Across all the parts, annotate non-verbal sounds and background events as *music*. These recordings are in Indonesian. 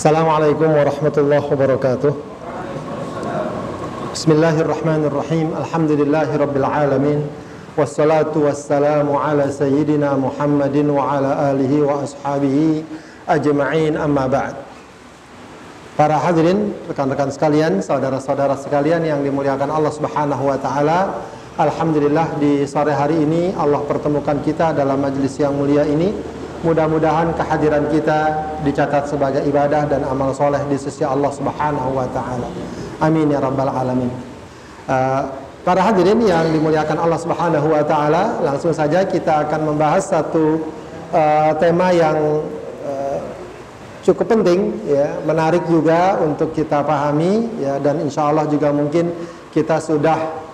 Assalamualaikum warahmatullahi wabarakatuh. Bismillahirrahmanirrahim. Alhamdulillahi rabbil alamin. Wassalatu wassalamu ala sayyidina Muhammadin wa ala alihi wa ashabihi ajma'in amma ba'd. Para hadirin, rekan-rekan sekalian, saudara-saudara sekalian yang dimuliakan Allah Subhanahu wa taala. Alhamdulillah di sore hari ini Allah pertemukan kita dalam majelis yang mulia ini Mudah-mudahan kehadiran kita dicatat sebagai ibadah dan amal soleh di sisi Allah Subhanahu wa taala. Amin ya rabbal alamin. Uh, para hadirin yang dimuliakan Allah Subhanahu wa taala, langsung saja kita akan membahas satu uh, tema yang uh, cukup penting ya, menarik juga untuk kita pahami ya dan insya Allah juga mungkin kita sudah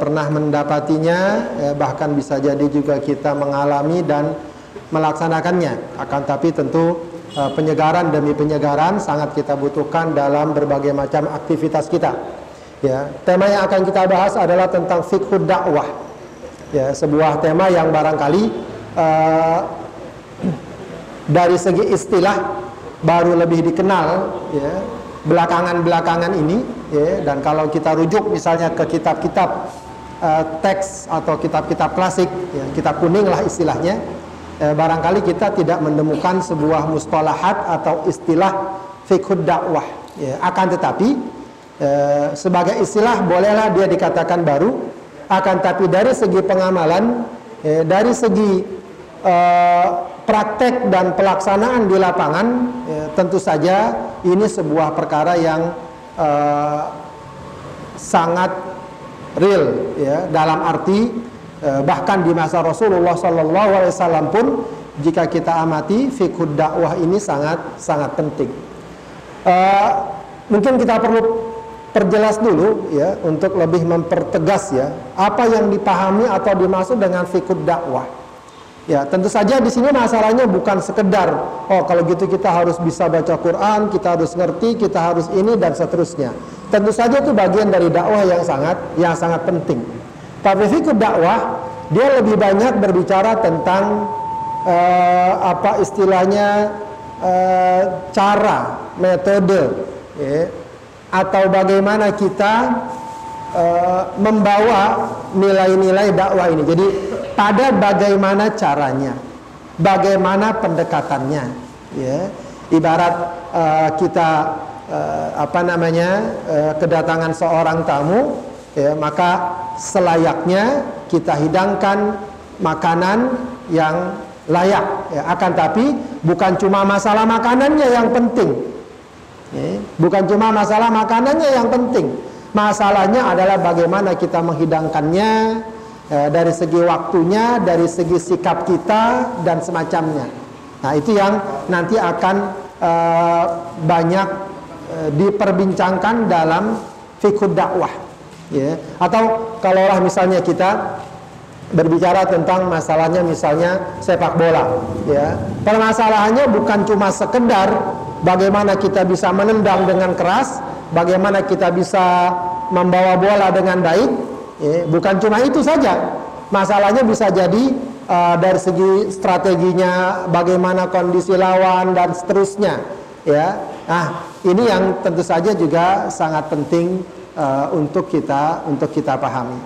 pernah mendapatinya ya, bahkan bisa jadi juga kita mengalami dan melaksanakannya. Akan tapi tentu uh, penyegaran demi penyegaran sangat kita butuhkan dalam berbagai macam aktivitas kita. Ya, tema yang akan kita bahas adalah tentang fikhud dakwah. Ya, sebuah tema yang barangkali uh, dari segi istilah baru lebih dikenal ya belakangan-belakangan ini ya dan kalau kita rujuk misalnya ke kitab-kitab uh, teks atau kitab-kitab klasik ya, kitab kuning lah istilahnya eh, barangkali kita tidak menemukan sebuah mustalahat atau istilah fikhud dakwah. Ya, akan tetapi eh, sebagai istilah bolehlah dia dikatakan baru. Akan tapi dari segi pengamalan eh, dari segi eh, praktek dan pelaksanaan di lapangan eh, tentu saja ini sebuah perkara yang eh, sangat real ya dalam arti bahkan di masa Rasulullah Sallallahu Alaihi Wasallam pun jika kita amati fikih dakwah ini sangat sangat penting. Uh, mungkin kita perlu perjelas dulu ya untuk lebih mempertegas ya apa yang dipahami atau dimaksud dengan fikih dakwah. Ya, tentu saja di sini masalahnya bukan sekedar oh kalau gitu kita harus bisa baca Quran, kita harus ngerti, kita harus ini dan seterusnya. Tentu saja itu bagian dari dakwah yang sangat yang sangat penting. Tapi fikih dakwah dia lebih banyak berbicara tentang uh, apa istilahnya uh, cara, metode, ya, atau bagaimana kita uh, membawa nilai-nilai dakwah ini. Jadi pada bagaimana caranya, bagaimana pendekatannya, ya. Ibarat uh, kita uh, apa namanya uh, kedatangan seorang tamu ya, maka selayaknya kita hidangkan makanan yang layak. Ya, akan tapi bukan cuma masalah makanannya yang penting. Ya, bukan cuma masalah makanannya yang penting. Masalahnya adalah bagaimana kita menghidangkannya ya, dari segi waktunya dari segi sikap kita dan semacamnya. Nah itu yang nanti akan uh, banyak uh, diperbincangkan dalam fikih dakwah ya. Atau kalaulah misalnya kita berbicara tentang masalahnya misalnya sepak bola ya. Permasalahannya bukan cuma sekedar bagaimana kita bisa menendang dengan keras bagaimana kita bisa membawa bola dengan baik ya, bukan cuma itu saja. Masalahnya bisa jadi uh, dari segi strateginya bagaimana kondisi lawan dan seterusnya ya. Nah ini yang tentu saja juga sangat penting uh, untuk kita untuk kita pahami.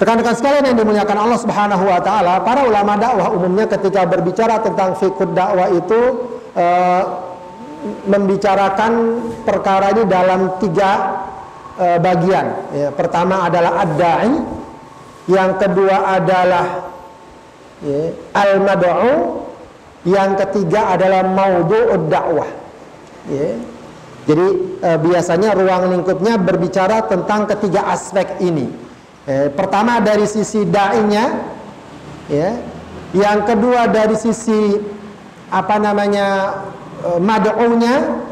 Rekan-rekan sekalian yang dimuliakan Allah Subhanahu wa taala, para ulama dakwah umumnya ketika berbicara tentang fikih dakwah itu uh, membicarakan perkara ini dalam tiga uh, bagian. Ya, pertama adalah ad-da'i, yang kedua adalah ya, al-mad'u, yang ketiga adalah maudhu'ud dakwah. Ya. Jadi e, biasanya ruang lingkupnya berbicara tentang ketiga aspek ini. E, pertama dari sisi da'inya, ya. Yang kedua dari sisi apa namanya e, mad'unya,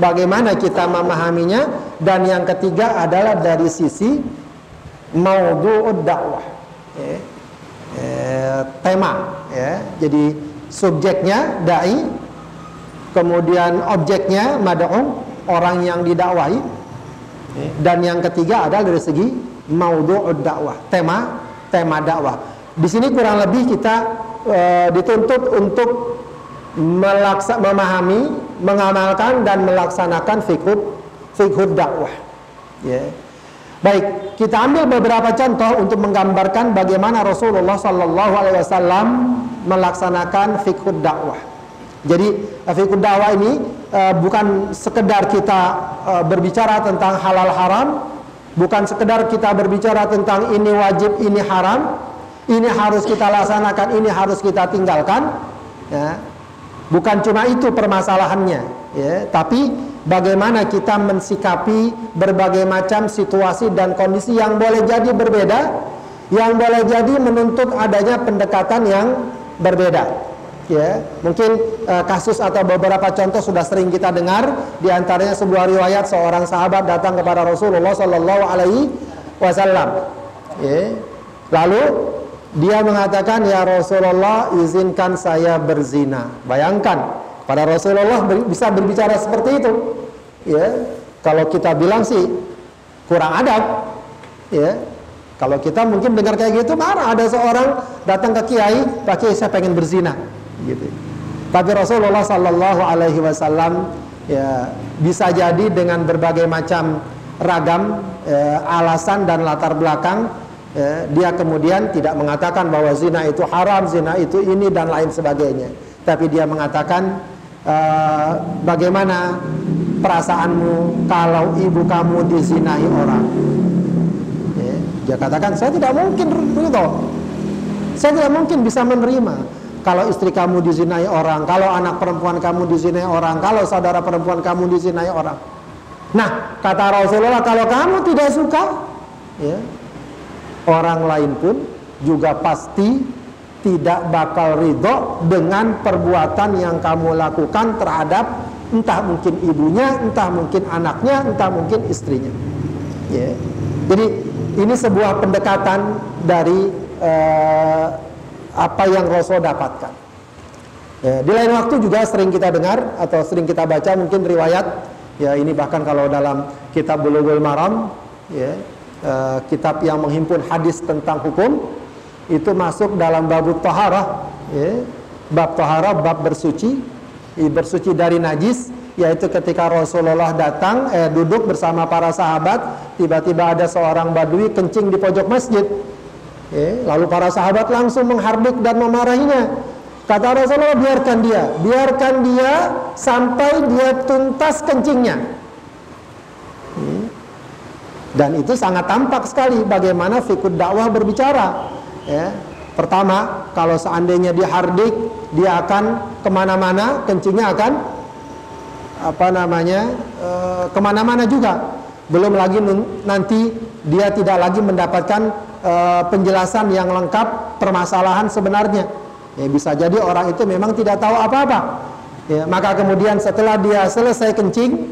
bagaimana kita memahaminya, dan yang ketiga adalah dari sisi maudhu'ud dakwah. Ya. E, tema, ya. Jadi subjeknya dai, kemudian objeknya mad'un orang yang didakwahi dan yang ketiga adalah dari segi maudhu'ud dakwah tema tema dakwah di sini kurang lebih kita e, dituntut untuk melaksa, memahami mengamalkan dan melaksanakan fikhud fikhud dakwah. Ya. Baik, kita ambil beberapa contoh untuk menggambarkan bagaimana Rasulullah Wasallam melaksanakan fikhud dakwah. Jadi eh, fikhud dakwah ini uh, bukan sekedar kita uh, berbicara tentang halal haram, bukan sekedar kita berbicara tentang ini wajib, ini haram, ini harus kita laksanakan, ini harus kita tinggalkan. Ya. Bukan cuma itu permasalahannya, ya, tapi bagaimana kita mensikapi berbagai macam situasi dan kondisi yang boleh jadi berbeda, yang boleh jadi menuntut adanya pendekatan yang berbeda. Ya, mungkin uh, kasus atau beberapa contoh sudah sering kita dengar, di antaranya sebuah riwayat seorang sahabat datang kepada Rasulullah Sallallahu Alaihi Wasallam. Ya. Lalu dia mengatakan, ya Rasulullah izinkan saya berzina. Bayangkan, pada Rasulullah bisa berbicara seperti itu. Ya, kalau kita bilang sih kurang adab. Ya, kalau kita mungkin dengar kayak gitu marah. Ada seorang datang ke kiai, Pak Kiai saya pengen berzina. Gitu. Tapi Rasulullah Sallallahu Alaihi Wasallam ya bisa jadi dengan berbagai macam ragam ya, alasan dan latar belakang ya, dia kemudian tidak mengatakan bahwa zina itu haram, zina itu ini dan lain sebagainya. Tapi dia mengatakan Eh, bagaimana perasaanmu kalau ibu kamu dizinahi orang? Ya, dia katakan saya tidak mungkin. Saya tidak mungkin bisa menerima kalau istri kamu dizinai orang, kalau anak perempuan kamu dizinai orang, kalau saudara perempuan kamu dizinai orang. Nah, kata Rasulullah, kalau kamu tidak suka, ya, orang lain pun juga pasti tidak bakal ridho dengan perbuatan yang kamu lakukan terhadap entah mungkin ibunya, entah mungkin anaknya, entah mungkin istrinya. Ya. Jadi ini sebuah pendekatan dari uh, apa yang Rasul dapatkan. Ya, di lain waktu juga sering kita dengar atau sering kita baca mungkin riwayat ya ini bahkan kalau dalam kitab Bulughul Maram ya, uh, kitab yang menghimpun hadis tentang hukum itu masuk dalam bab taharah ya. bab taharah bab bersuci bersuci dari najis yaitu ketika Rasulullah datang eh, duduk bersama para sahabat tiba-tiba ada seorang badui kencing di pojok masjid ya. lalu para sahabat langsung menghardik dan memarahinya kata Rasulullah biarkan dia biarkan dia sampai dia tuntas kencingnya ya. dan itu sangat tampak sekali bagaimana fikih dakwah berbicara ya pertama kalau seandainya dia hardik dia akan ke mana-mana kencingnya akan apa namanya e, ke mana-mana juga belum lagi nanti dia tidak lagi mendapatkan e, penjelasan yang lengkap permasalahan sebenarnya. Ya bisa jadi orang itu memang tidak tahu apa-apa. Ya maka kemudian setelah dia selesai kencing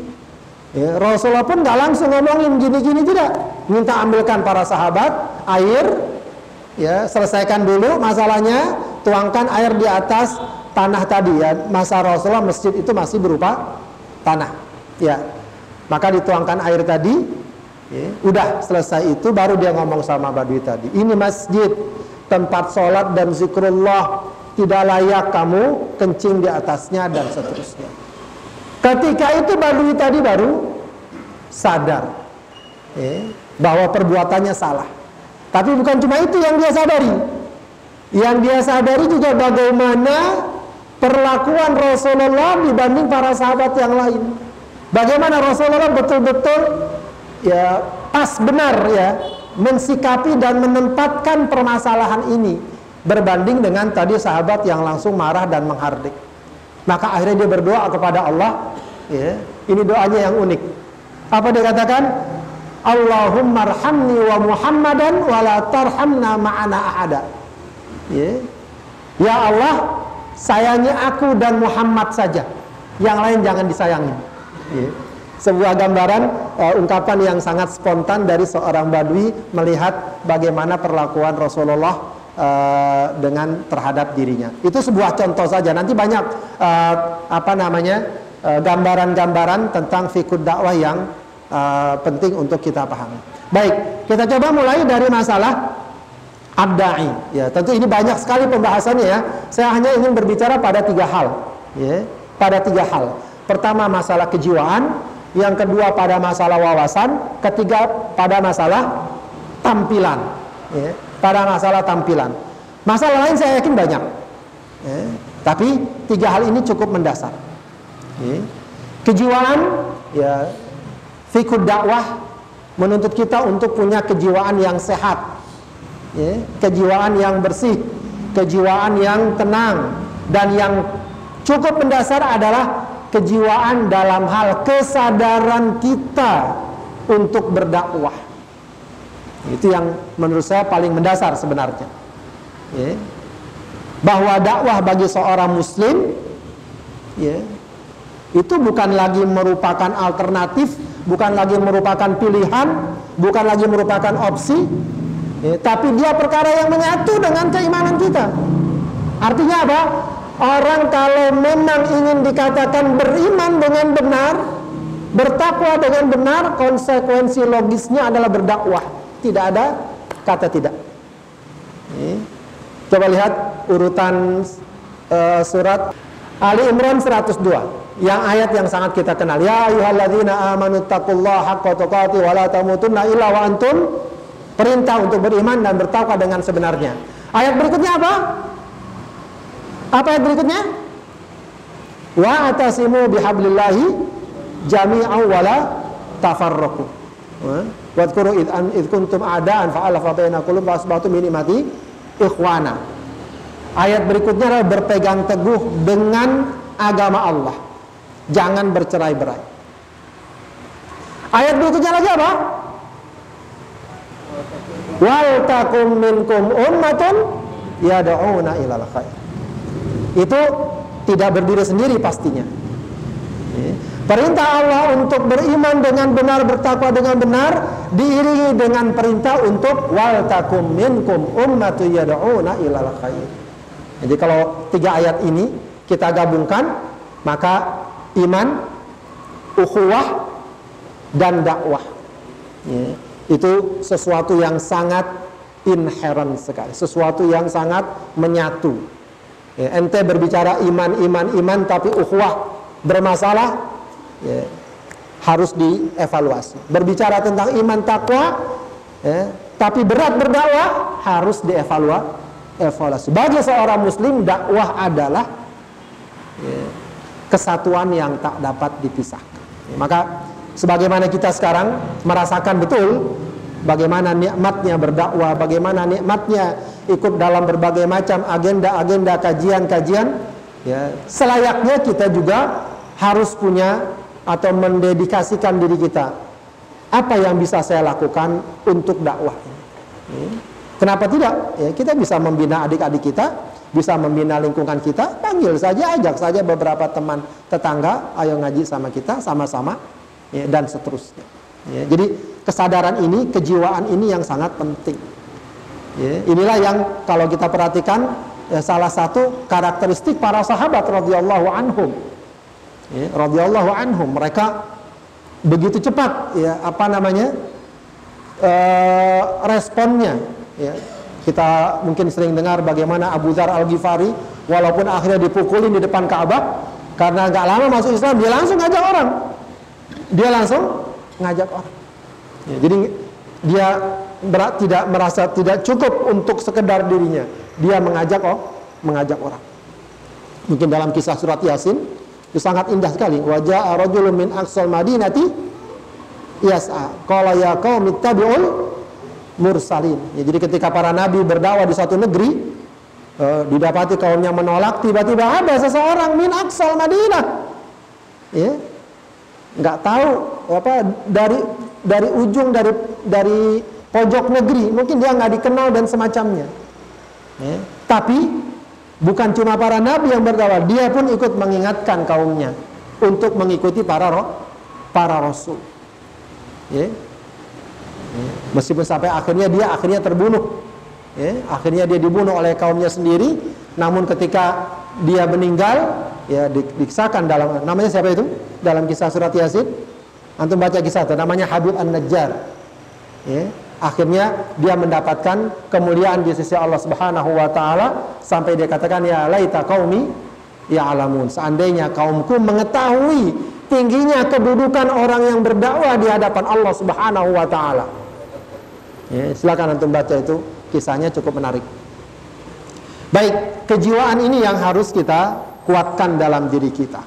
ya, Rasulullah pun nggak langsung ngomongin gini-gini tidak? Minta ambilkan para sahabat air ya selesaikan dulu masalahnya tuangkan air di atas tanah tadi. Ya masa Rasulullah masjid itu masih berupa tanah. Ya maka dituangkan air tadi ya, udah selesai itu baru dia ngomong sama Badui tadi. Ini masjid tempat sholat dan zikrullah. Tidak layak kamu kencing di atasnya dan seterusnya. Ketika itu Badui tadi baru sadar ya, bahwa perbuatannya salah. Tapi bukan cuma itu yang dia sadari. Yang dia sadari juga bagaimana perlakuan Rasulullah dibanding para sahabat yang lain. Bagaimana Rasulullah betul-betul ya pas benar ya mensikapi dan menempatkan permasalahan ini berbanding dengan tadi sahabat yang langsung marah dan menghardik. Maka akhirnya dia berdoa kepada Allah, ya, ini doanya yang unik. Apa dia katakan? Allahumma arhamni wa Muhammadan wa la tarhamna ma'ana ahada. Ya. ya Allah, sayangi aku dan Muhammad saja. Yang lain jangan disayangi. Ya. Sebuah gambaran uh, ungkapan yang sangat spontan dari seorang badui melihat bagaimana perlakuan Rasulullah uh, dengan terhadap dirinya. Itu sebuah contoh saja. Nanti banyak uh, apa namanya gambaran-gambaran tentang fikih dakwah yang uh, penting untuk kita pahami. Baik, kita coba mulai dari masalah abdai. Ya, tentu ini banyak sekali pembahasannya ya. Saya hanya ingin berbicara pada tiga hal. Ya, pada tiga hal. Pertama masalah kejiwaan, yang kedua pada masalah wawasan, ketiga pada masalah tampilan. Ya, pada masalah tampilan. Masalah lain saya yakin banyak. Ya, tapi tiga hal ini cukup mendasar. Ya. Kejiwaan, ya, fikud dakwah menuntut kita untuk punya kejiwaan yang sehat, ya, kejiwaan yang bersih, kejiwaan yang tenang, dan yang cukup mendasar adalah kejiwaan dalam hal kesadaran kita untuk berdakwah. Itu yang menurut saya paling mendasar sebenarnya. Ya. Bahwa dakwah bagi seorang muslim ya, itu bukan lagi merupakan alternatif, bukan lagi merupakan pilihan, bukan lagi merupakan opsi, ya, tapi dia perkara yang menyatu dengan keimanan kita. Artinya apa? Orang kalau memang ingin dikatakan beriman dengan benar, bertakwa dengan benar, konsekuensi logisnya adalah berdakwah. Tidak ada kata tidak. Ini. Coba lihat urutan uh, surat Ali Imran 102 yang ayat yang sangat kita kenal ya ayyuhalladzina amanu taqullaha haqqa tuqatih wa la tamutunna illa wa antum perintah untuk beriman dan bertakwa dengan sebenarnya ayat berikutnya apa apa yang berikutnya? Wa atasimu bihablillahi jami'an wala tafarraqu. Wadhkuru id an id kuntum a'daan fa'alafa baina qulub fa asbahtum bi ni'mati ikhwana. Ayat berikutnya adalah berpegang teguh dengan agama Allah. Jangan bercerai-berai. Ayat berikutnya lagi apa? Wal takum minkum ummatun yad'una ilal khair itu tidak berdiri sendiri pastinya. Ya. Perintah Allah untuk beriman dengan benar, bertakwa dengan benar diiringi dengan perintah untuk wal takum minkum ummatu yad'una ilal khair. Jadi kalau tiga ayat ini kita gabungkan maka iman, ukhuwah dan dakwah. Ya. Itu sesuatu yang sangat inherent sekali, sesuatu yang sangat menyatu ya, ente berbicara iman iman iman tapi ukhuwah bermasalah ya, harus dievaluasi. Berbicara tentang iman takwa ya, tapi berat berdakwah harus dievaluasi evaluasi. Bagi seorang muslim dakwah adalah ya, kesatuan yang tak dapat dipisahkan. Ya, maka sebagaimana kita sekarang merasakan betul bagaimana nikmatnya berdakwah, bagaimana nikmatnya ikut dalam berbagai macam agenda-agenda kajian-kajian, ya, selayaknya kita juga harus punya atau mendedikasikan diri kita. Apa yang bisa saya lakukan untuk dakwah? Ya. Kenapa tidak? Ya, kita bisa membina adik-adik kita, bisa membina lingkungan kita, panggil saja, ajak saja beberapa teman tetangga, ayo ngaji sama kita, sama-sama, ya, dan seterusnya. Ya, jadi kesadaran ini, kejiwaan ini yang sangat penting. Ya, inilah yang kalau kita perhatikan ya, salah satu karakteristik para sahabat radhiyallahu anhum. Ya, radhiyallahu anhum. Mereka begitu cepat ya apa namanya e, responnya. Ya kita mungkin sering dengar bagaimana Abu Dhar Al Ghifari walaupun akhirnya dipukulin di depan Ka'bah karena nggak lama masuk Islam dia langsung ngajak orang. Dia langsung ngajak orang. Ya, jadi dia berat, tidak merasa tidak cukup untuk sekedar dirinya. Dia mengajak oh, mengajak orang. Mungkin dalam kisah surat Yasin itu sangat indah sekali. Wajah rajulun min aqsal madinati yas'a. Qala ya tabi'ul mursalin. Ya, jadi ketika para nabi berdakwah di satu negeri, uh, didapati kaumnya menolak, tiba-tiba ada seseorang min aqsal Madinah. Ya. Nggak tahu apa dari dari ujung dari dari pojok negeri mungkin dia nggak dikenal dan semacamnya ya. tapi bukan cuma para nabi yang berdakwah dia pun ikut mengingatkan kaumnya untuk mengikuti para roh para rasul ya. ya. meskipun sampai akhirnya dia akhirnya terbunuh ya. akhirnya dia dibunuh oleh kaumnya sendiri namun ketika dia meninggal ya dikisahkan dalam namanya siapa itu dalam kisah surat yasin Antum baca kisah itu namanya Habib An-Najjar. Ya. Akhirnya dia mendapatkan kemuliaan di sisi Allah Subhanahu wa taala sampai dia katakan ya laita qaumi ya'lamun. Seandainya kaumku mengetahui tingginya kedudukan orang yang berdakwah di hadapan Allah Subhanahu wa taala. Ya, silakan antum baca itu, kisahnya cukup menarik. Baik, kejiwaan ini yang harus kita kuatkan dalam diri kita.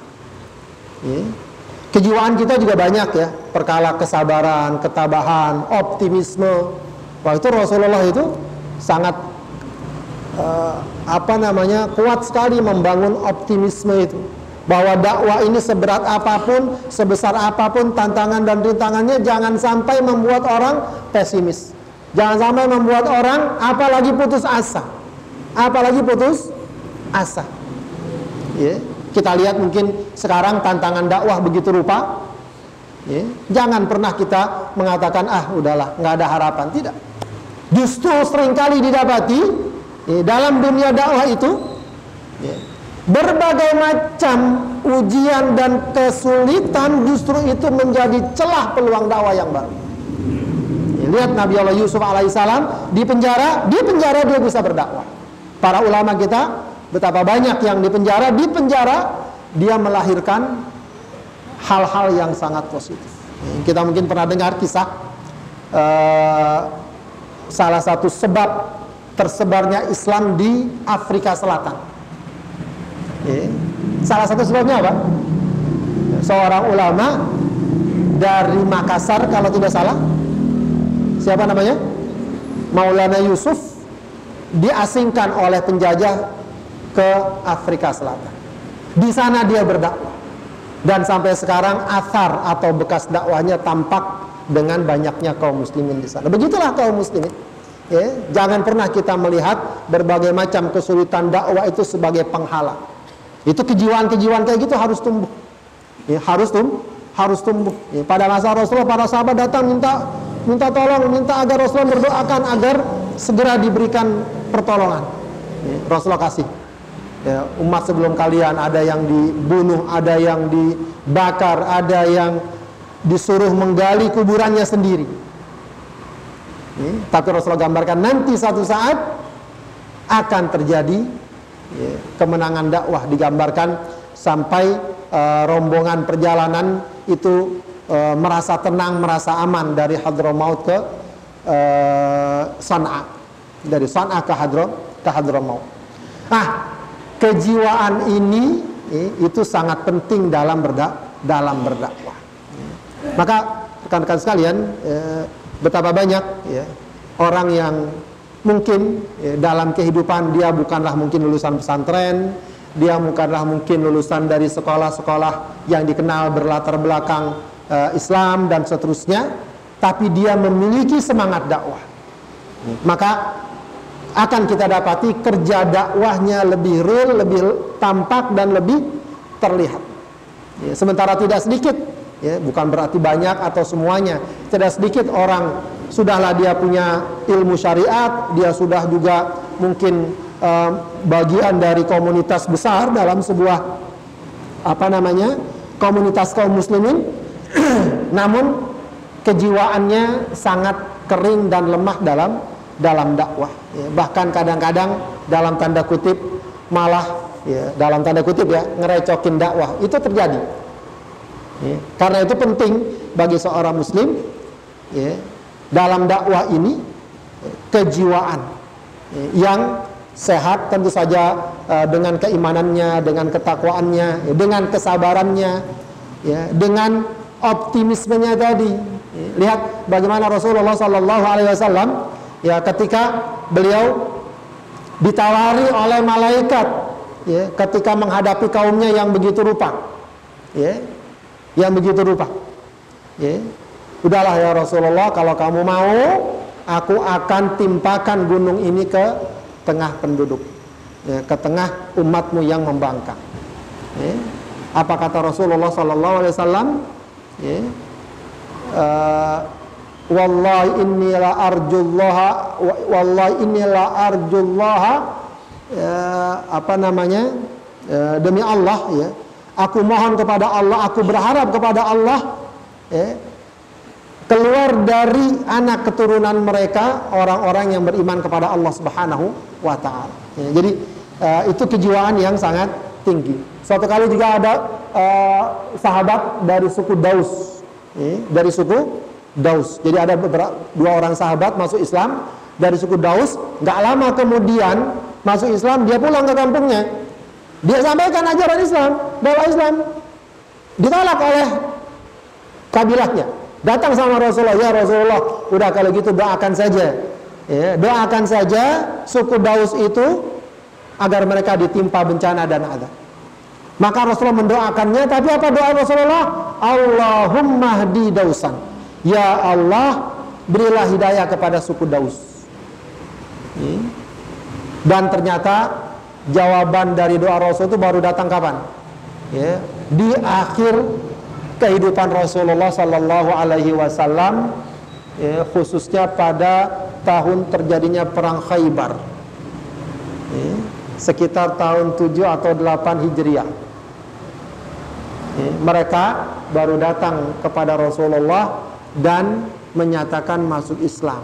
Ya. Kejiwaan kita juga banyak ya, perkala kesabaran, ketabahan, optimisme. Wah itu Rasulullah itu sangat uh, apa namanya kuat sekali membangun optimisme itu bahwa dakwah ini seberat apa pun, sebesar apa pun tantangan dan rintangannya jangan sampai membuat orang pesimis. Jangan sampai membuat orang apalagi putus asa. Apalagi putus asa. Ya. Kita lihat mungkin sekarang tantangan dakwah begitu rupa. Ya. Jangan pernah kita mengatakan ah udahlah nggak ada harapan. Tidak. Justru sering kali didapati ya, dalam dunia dakwah itu ya, berbagai macam ujian dan kesulitan justru itu menjadi celah peluang dakwah yang baru. Ya, lihat Nabi Allah Yusuf alaihissalam di penjara, di penjara dia bisa berdakwah. Para ulama kita betapa banyak yang di penjara, di penjara dia melahirkan hal-hal yang sangat positif. Kita mungkin pernah dengar kisah uh, salah satu sebab tersebarnya Islam di Afrika Selatan. Salah satu sebabnya apa? Seorang ulama dari Makassar kalau tidak salah. Siapa namanya? Maulana Yusuf diasingkan oleh penjajah ke Afrika Selatan. Di sana dia berdakwah. Dan sampai sekarang asar atau bekas dakwahnya tampak dengan banyaknya kaum muslimin di sana. Begitulah kaum muslimin. Ya, jangan pernah kita melihat berbagai macam kesulitan dakwah itu sebagai penghalang. Itu kejiwaan-kejiwaan kayak gitu harus tumbuh. Ya, harus tumbuh, harus tumbuh. Ya, pada masa Rasulullah para sahabat datang minta minta tolong, minta agar Rasulullah berdoakan agar segera diberikan pertolongan. Ya, Rasulullah kasih ya, umat sebelum kalian ada yang dibunuh, ada yang dibakar, ada yang disuruh menggali kuburannya sendiri. Ya, tapi Rasulullah gambarkan nanti satu saat akan terjadi ya, kemenangan dakwah digambarkan sampai uh, rombongan perjalanan itu uh, merasa tenang, merasa aman dari Hadramaut ke uh, San'a, dari San'a ke Hadram ke Hadramaut. Nah, kejiwaan ini eh, itu sangat penting dalam berdak dalam berdakwah. Maka rekan-rekan sekalian, eh, betapa banyak ya, orang yang mungkin ya, dalam kehidupan dia bukanlah mungkin lulusan pesantren, dia bukanlah mungkin lulusan dari sekolah-sekolah yang dikenal berlatar belakang eh, Islam dan seterusnya, tapi dia memiliki semangat dakwah. Maka akan kita dapati kerja dakwahnya lebih real, lebih tampak dan lebih terlihat. Ya, sementara tidak sedikit, ya, bukan berarti banyak atau semuanya, tidak sedikit orang sudahlah dia punya ilmu syariat, dia sudah juga mungkin uh, bagian dari komunitas besar dalam sebuah apa namanya komunitas kaum muslimin, *clears throat* namun kejiwaannya sangat kering dan lemah dalam dalam dakwah. Ya, bahkan kadang-kadang dalam tanda kutip malah ya, dalam tanda kutip ya ngerecokin dakwah itu terjadi. Ya, karena itu penting bagi seorang muslim ya, dalam dakwah ini kejiwaan ya, yang sehat tentu saja uh, dengan keimanannya, dengan ketakwaannya, ya, dengan kesabarannya, ya, dengan optimismenya tadi. Ya, lihat bagaimana Rasulullah Sallallahu Alaihi Wasallam ya ketika beliau ditawari oleh malaikat ya ketika menghadapi kaumnya yang begitu rupa ya yang begitu rupa ya udahlah ya Rasulullah kalau kamu mau aku akan timpakan gunung ini ke tengah penduduk ya, ke tengah umatmu yang membangkang ya. apa kata Rasulullah sallallahu alaihi wasallam ya uh, wallahi inni la arjullaha wallahi inni la arjullaha ya, apa namanya ya, demi Allah ya aku mohon kepada Allah aku berharap kepada Allah ya, keluar dari anak keturunan mereka orang-orang yang beriman kepada Allah Subhanahu wa taala. Ya, jadi uh, itu kejiwaan yang sangat tinggi. Suatu kali juga ada uh, sahabat dari suku Daus, eh, dari suku Daus. Jadi ada beberapa, dua orang sahabat masuk Islam dari suku Daus. Gak lama kemudian masuk Islam, dia pulang ke kampungnya. Dia sampaikan ajaran Islam, bawa Islam. Ditolak oleh kabilahnya. Datang sama Rasulullah, ya Rasulullah, udah kalau gitu doakan saja. Ya, doakan saja suku Daus itu agar mereka ditimpa bencana dan adab. Maka Rasulullah mendoakannya, tapi apa doa Rasulullah? Allahumma hdi dausan. Ya Allah, berilah hidayah kepada suku Daus. Dan ternyata jawaban dari doa Rasul itu baru datang kapan? Ya, di akhir kehidupan Rasulullah Sallallahu Alaihi Wasallam, ya, khususnya pada tahun terjadinya perang Khaybar. Ya, sekitar tahun 7 atau 8 Hijriah. Mereka baru datang kepada Rasulullah dan menyatakan masuk Islam.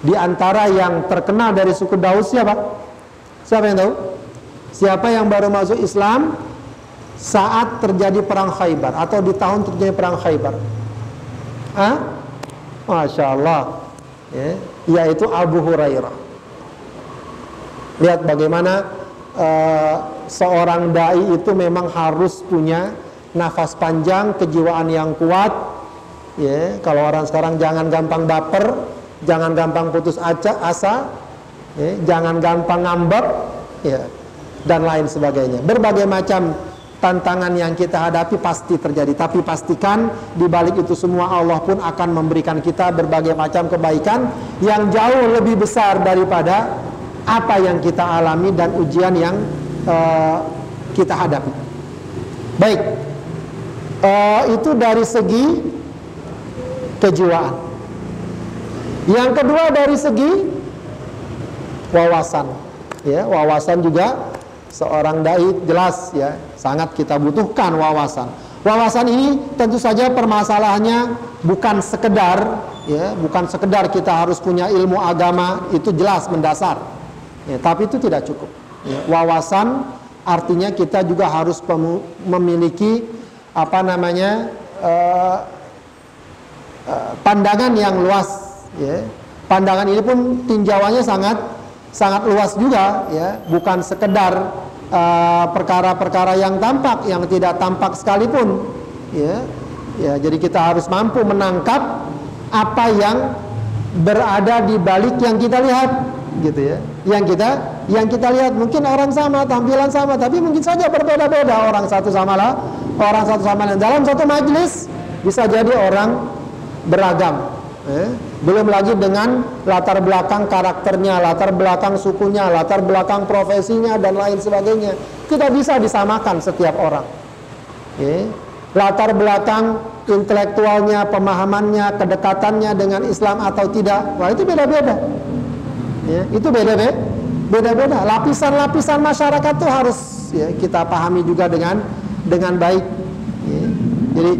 Di antara yang terkenal dari suku Daus siapa? Siapa yang tahu? Siapa yang baru masuk Islam saat terjadi perang Khaybar atau di tahun terjadi perang Khaybar? Ah? Masya Allah. Ya, yaitu Abu Hurairah. Lihat bagaimana uh, seorang dai itu memang harus punya nafas panjang, kejiwaan yang kuat. Ya, kalau orang sekarang jangan gampang baper, jangan gampang putus asa, ya, jangan gampang ngambek, ya, dan lain sebagainya. Berbagai macam tantangan yang kita hadapi pasti terjadi, tapi pastikan di balik itu semua Allah pun akan memberikan kita berbagai macam kebaikan yang jauh lebih besar daripada apa yang kita alami dan ujian yang uh, kita hadapi. Baik, uh, itu dari segi kejiwaan. Yang kedua dari segi wawasan, ya wawasan juga seorang dai jelas ya sangat kita butuhkan wawasan. Wawasan ini tentu saja permasalahannya bukan sekedar ya bukan sekedar kita harus punya ilmu agama itu jelas mendasar Ya, tapi itu tidak cukup. Ya, wawasan artinya kita juga harus memiliki apa namanya uh, uh, pandangan yang luas. Ya. Pandangan ini pun tinjauannya sangat sangat luas juga, ya. bukan sekedar eh, perkara-perkara uh, yang tampak, yang tidak tampak sekalipun. Ya, ya. Jadi kita harus mampu menangkap apa yang berada di balik yang kita lihat gitu ya. Yang kita yang kita lihat mungkin orang sama, tampilan sama, tapi mungkin saja berbeda-beda orang satu sama lah, orang satu sama lain. Dalam satu majelis bisa jadi orang beragam. Eh? Belum lagi dengan latar belakang karakternya, latar belakang sukunya, latar belakang profesinya dan lain sebagainya. Kita bisa disamakan setiap orang. Eh? Latar belakang intelektualnya, pemahamannya, kedekatannya dengan Islam atau tidak, wah itu beda-beda ya, itu beda-beda beda-beda lapisan-lapisan masyarakat itu harus ya, kita pahami juga dengan dengan baik ya. jadi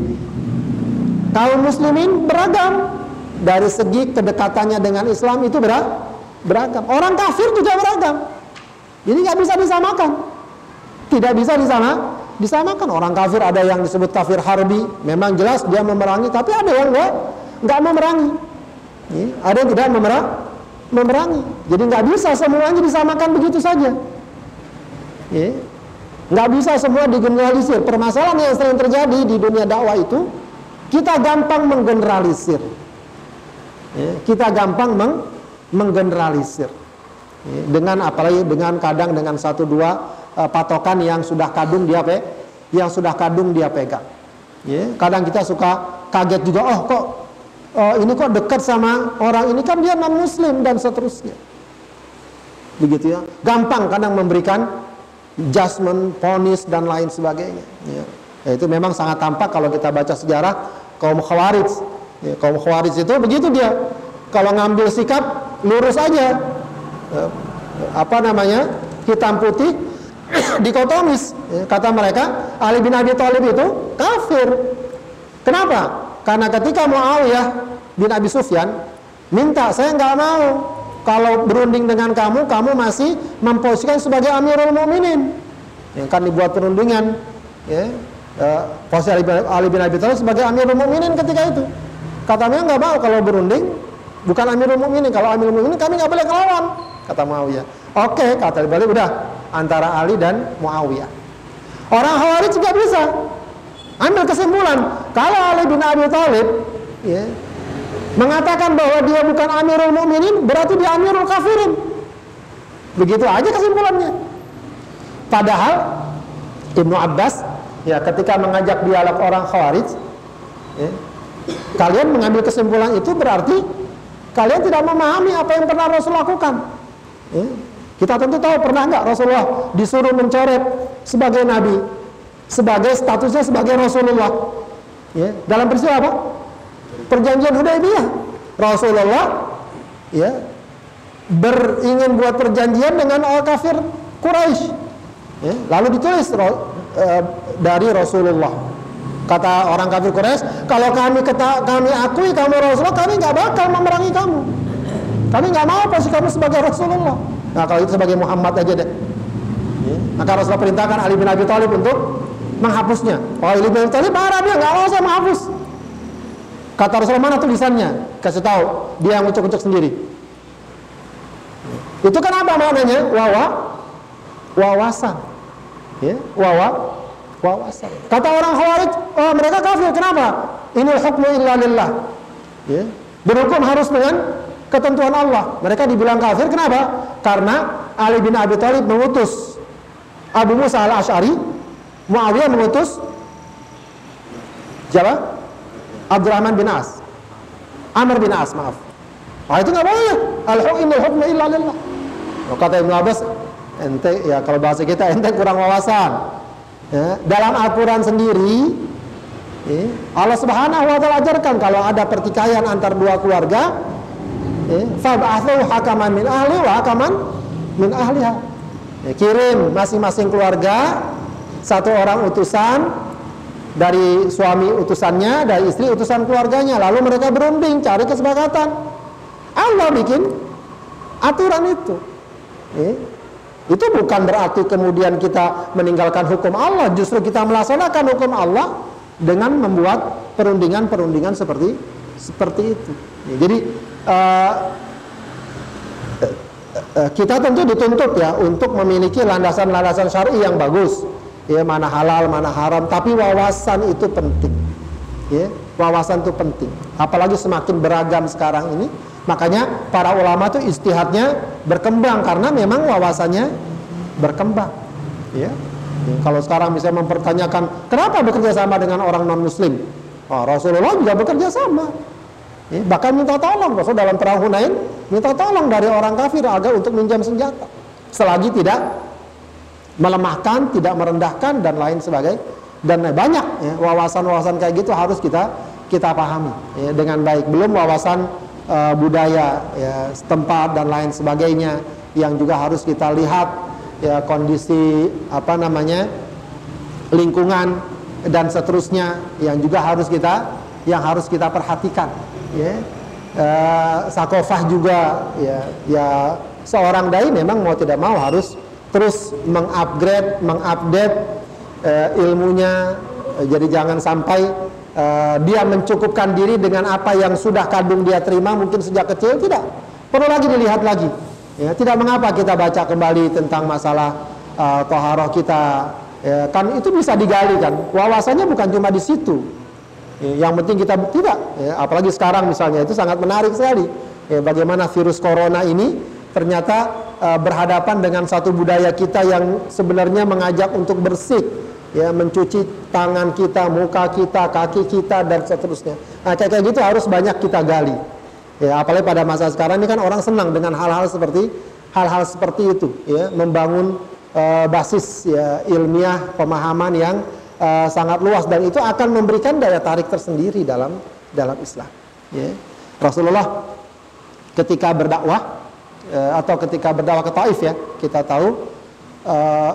kaum muslimin beragam. Dari segi kedekatannya dengan Islam itu beragam. Orang kafir juga beragam. Jadi nggak bisa disamakan. Tidak bisa disama disamakan. Orang kafir ada yang disebut kafir harbi. Memang jelas dia memerangi tapi ada yang nggak nggak memerangi. Ada yang tidak memerangi memerangi. Jadi nggak bisa semuanya disamakan begitu saja. Nggak bisa semua digeneralisir. Permasalahan yang sering terjadi di dunia dakwah itu kita gampang menggeneralisir. Ya. Kita gampang meng menggeneralisir. Ya. Dengan apalagi dengan kadang dengan satu dua uh, patokan yang sudah kadung dia pe yang sudah kadung dia pegang. Ya. Kadang kita suka kaget juga, oh kok oh, ini kok dekat sama orang ini kan dia non muslim dan seterusnya begitu ya gampang kadang memberikan judgment, ponis dan lain sebagainya ya. ya itu memang sangat tampak kalau kita baca sejarah kaum khawarij. Ya, kaum khawarij itu begitu dia. Kalau ngambil sikap lurus aja. Ya, apa namanya? Hitam putih *coughs* dikotomis. Ya, kata mereka Ali bin Abi Thalib itu kafir. Kenapa? Karena ketika Muawiyah bin Abi Sufyan minta, saya nggak mau. Kalau berunding dengan kamu, kamu masih memposisikan sebagai Amirul Mukminin. yang kan dibuat perundingan. Ya posisi Ali bin, Ali bin Abi Thalib sebagai Amirul Mukminin ketika itu. Kata Muawiyah nggak mau kalau berunding. Bukan Amirul Mukminin. Kalau Amirul Mukminin kami nggak boleh ngelawan kata Muawiyah. Oke kata Ali udah antara Ali dan Muawiyah. Orang Khawarij juga bisa. Ambil kesimpulan. Kalau Ali bin Abi Thalib ya, mengatakan bahwa dia bukan Amirul Mukminin berarti dia Amirul Kafirin. Begitu aja kesimpulannya. Padahal Ibnu Abbas ya ketika mengajak dialog orang Khawarij ya, kalian mengambil kesimpulan itu berarti kalian tidak memahami apa yang pernah Rasul lakukan ya. kita tentu tahu pernah nggak Rasulullah disuruh mencoret sebagai nabi sebagai statusnya sebagai Rasulullah ya. dalam peristiwa apa perjanjian Hudaybiyah Rasulullah ya beringin buat perjanjian dengan orang kafir Quraisy ya. lalu ditulis uh, dari Rasulullah. Kata orang kafir Quraisy, kalau kami kata, kami akui kamu Rasulullah, kami nggak bakal memerangi kamu. Kami nggak mau posisi kamu sebagai Rasulullah. Nah kalau itu sebagai Muhammad aja deh. Maka Rasulullah perintahkan Ali bin Abi Thalib untuk menghapusnya. Oh Ali bin Abi Thalib marah dia nggak mau saya menghapus. Kata Rasulullah mana tulisannya? Kasih tahu. Dia yang ucuk-ucuk sendiri. Itu kan apa maknanya? Wawa, wawasan ya, wawa wawasan. Kata orang Khawarij, oh, mereka kafir. Kenapa? Ini hukmu illa lillah. Ya. Berhukum harus dengan ketentuan Allah. Mereka dibilang kafir kenapa? Karena Ali bin Abi Thalib mengutus Abu Musa al-Ash'ari, Muawiyah mengutus siapa? Abdurrahman bin As. Amr bin As, maaf. Ah itu nggak boleh. Al-hukmu illa lillah. Kata Ibnu Abbas, ente ya kalau bahasa kita ente kurang wawasan ya, dalam Al-Quran sendiri ya, Allah Subhanahu Wa Taala ajarkan kalau ada pertikaian antar dua keluarga ya, hakaman min ahli wa hakaman min ahliha ya, kirim masing-masing keluarga satu orang utusan dari suami utusannya, dari istri utusan keluarganya, lalu mereka berunding cari kesepakatan. Allah bikin aturan itu. Ya. Itu bukan berarti kemudian kita meninggalkan hukum Allah, justru kita melaksanakan hukum Allah dengan membuat perundingan-perundingan seperti seperti itu. Ya, jadi uh, kita tentu dituntut ya untuk memiliki landasan-landasan syar'i yang bagus. Ya, mana halal, mana haram, tapi wawasan itu penting. Ya, wawasan itu penting. Apalagi semakin beragam sekarang ini, Makanya para ulama itu istihadnya berkembang karena memang wawasannya berkembang. Ya. Kalau sekarang bisa mempertanyakan kenapa bekerja sama dengan orang non muslim? Oh, Rasulullah juga bekerja sama. Ya, bahkan minta tolong Rasul dalam perang Hunain minta tolong dari orang kafir agar untuk minjam senjata. Selagi tidak melemahkan, tidak merendahkan dan lain sebagainya dan banyak ya, wawasan-wawasan kayak gitu harus kita kita pahami ya, dengan baik. Belum wawasan uh, budaya ya, setempat dan lain sebagainya yang juga harus kita lihat ya kondisi apa namanya lingkungan dan seterusnya yang juga harus kita yang harus kita perhatikan ya. Uh, sakofah juga ya ya seorang dai memang mau tidak mau harus terus mengupgrade mengupdate uh, ilmunya. Jadi jangan sampai uh, dia mencukupkan diri dengan apa yang sudah kadung dia terima mungkin sejak kecil? Tidak. Perlu lagi dilihat lagi. Ya tidak mengapa kita baca kembali tentang masalah uh, toharoh kita. Ya, kan itu bisa digali kan? Wawasannya bukan cuma di situ. Ya, yang penting kita tidak. Ya, apalagi sekarang misalnya itu sangat menarik sekali. Ya, bagaimana virus corona ini ternyata uh, berhadapan dengan satu budaya kita yang sebenarnya mengajak untuk bersih ya mencuci tangan kita, muka kita, kaki kita dan seterusnya. Nah, kayak kayak gitu harus banyak kita gali. Ya, apalagi pada masa sekarang ini kan orang senang dengan hal-hal seperti hal-hal seperti itu, ya, membangun uh, basis ya ilmiah pemahaman yang uh, sangat luas dan itu akan memberikan daya tarik tersendiri dalam dalam Islam. Ya. Rasulullah ketika berdakwah uh, atau ketika berdakwah ke Taif ya, kita tahu uh,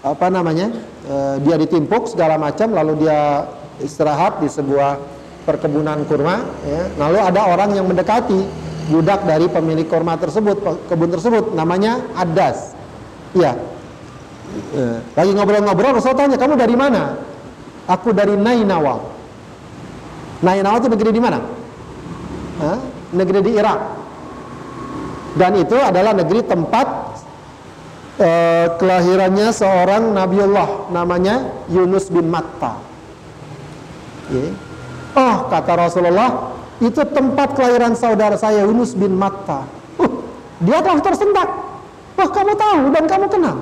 apa namanya e, dia ditimpuk segala macam lalu dia istirahat di sebuah perkebunan kurma ya. lalu ada orang yang mendekati budak dari pemilik kurma tersebut kebun tersebut namanya Adas ya Eh, lagi ngobrol-ngobrol Rasul tanya, "Kamu dari mana?" "Aku dari Nainawa." Nainawa itu negeri di mana? Hah? Negeri di Irak. Dan itu adalah negeri tempat uh, kelahirannya seorang Nabiullah namanya Yunus bin Matta. Oh, kata Rasulullah, itu tempat kelahiran saudara saya Yunus bin Matta. Uh, dia telah tersentak. Wah, oh, kamu tahu dan kamu kenal.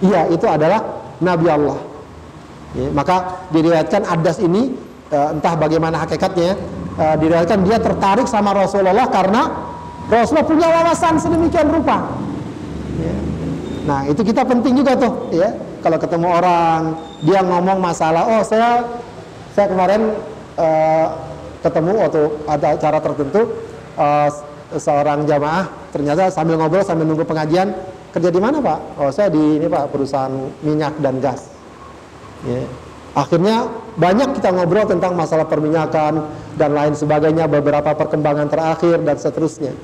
Iya, itu adalah Nabi Allah. Ya, maka diriwayatkan Adas ini uh, entah bagaimana hakikatnya, uh, diriwayatkan dia tertarik sama Rasulullah karena Rasulullah punya wawasan sedemikian rupa. Nah, itu kita penting juga tuh, ya. Kalau ketemu orang, dia ngomong masalah, oh saya saya kemarin uh, ketemu waktu ada acara tertentu uh, seorang jamaah ternyata sambil ngobrol sambil nunggu pengajian kerja di mana pak? Oh saya di ini pak perusahaan minyak dan gas. Ya. Akhirnya banyak kita ngobrol tentang masalah perminyakan dan lain sebagainya, beberapa perkembangan terakhir dan seterusnya.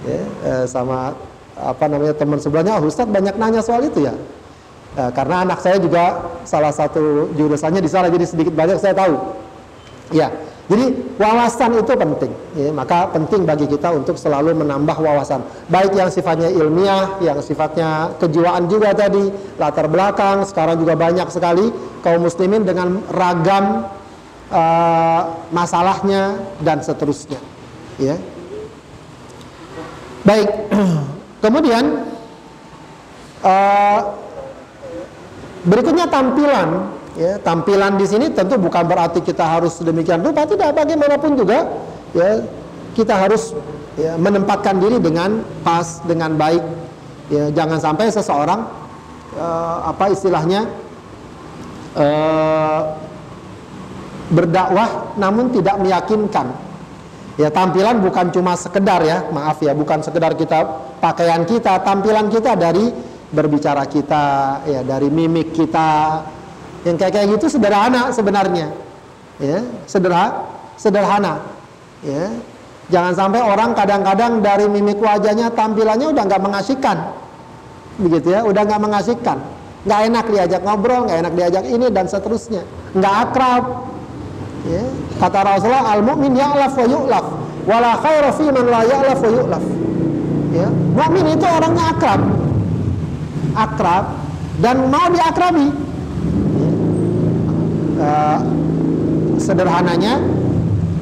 Ya, eh, sama apa namanya teman sebelahnya, oh, Ustadz banyak nanya soal itu ya. Eh, karena anak saya juga salah satu jurusannya di sana, jadi sedikit banyak saya tahu. Ya, jadi wawasan itu penting, ya, maka penting bagi kita untuk selalu menambah wawasan, baik yang sifatnya ilmiah, yang sifatnya kejiwaan juga tadi, latar belakang. Sekarang juga banyak sekali kaum muslimin dengan ragam uh, masalahnya dan seterusnya. Ya. Baik, *clears throat* kemudian uh, berikutnya tampilan ya tampilan di sini tentu bukan berarti kita harus demikian rupa tidak bagaimanapun juga ya kita harus ya, menempatkan diri dengan pas dengan baik ya jangan sampai seseorang uh, apa istilahnya uh, berdakwah namun tidak meyakinkan. Ya tampilan bukan cuma sekedar ya maaf ya bukan sekedar kita pakaian kita tampilan kita dari berbicara kita ya dari mimik kita yang kayak kayak gitu sederhana sebenarnya. Ya, sederhana, sederhana. Ya. Jangan sampai orang kadang-kadang dari mimik wajahnya tampilannya udah nggak mengasihkan. Begitu ya, udah nggak mengasihkan. Nggak enak diajak ngobrol, nggak enak diajak ini dan seterusnya. Nggak akrab. Ya. Kata Rasulullah, al-mu'min ya'laf wa yu'laf. Wala khaira fi man la ya'laf wa yu'laf. Ya. Mukmin itu orangnya akrab. Akrab. Dan mau diakrabi. Uh, sederhananya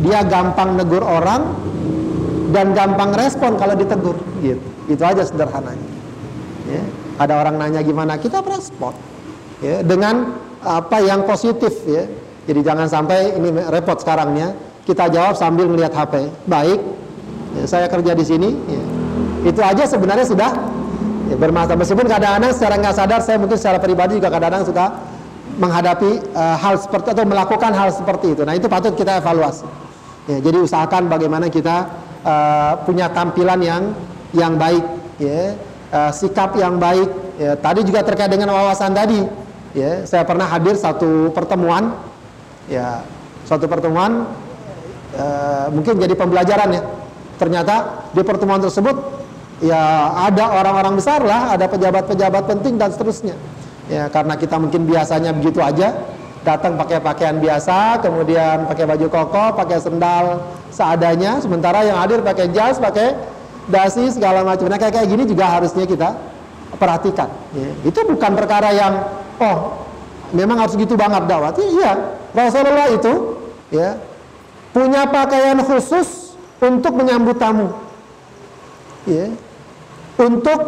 dia gampang negur orang dan gampang respon kalau ditegur. Gitu. Itu aja sederhananya. Ya. ada orang nanya gimana kita respon ya. Dengan apa yang positif ya. Jadi jangan sampai ini repot sekarangnya kita jawab sambil melihat HP baik. Ya, saya kerja di sini. Ya. Itu aja sebenarnya sudah ya, bermasalah meskipun kadang-kadang secara nggak sadar saya mungkin secara pribadi juga kadang-kadang suka menghadapi uh, hal seperti atau melakukan hal seperti itu. Nah, itu patut kita evaluasi. Ya, jadi usahakan bagaimana kita uh, punya tampilan yang yang baik, ya, uh, sikap yang baik. Ya, tadi juga terkait dengan wawasan tadi. Ya, saya pernah hadir satu pertemuan, ya, suatu pertemuan uh, mungkin jadi pembelajaran ya. Ternyata di pertemuan tersebut ya ada orang-orang besar lah, ada pejabat-pejabat penting dan seterusnya. Ya karena kita mungkin biasanya begitu aja datang pakai pakaian biasa kemudian pakai baju koko pakai sendal seadanya sementara yang hadir pakai jas pakai dasi segala macam. Nah kayak kayak gini juga harusnya kita perhatikan. Ya. itu bukan perkara yang oh memang harus gitu banget dakwah ya, iya Rasulullah itu ya punya pakaian khusus untuk menyambut tamu. Ya untuk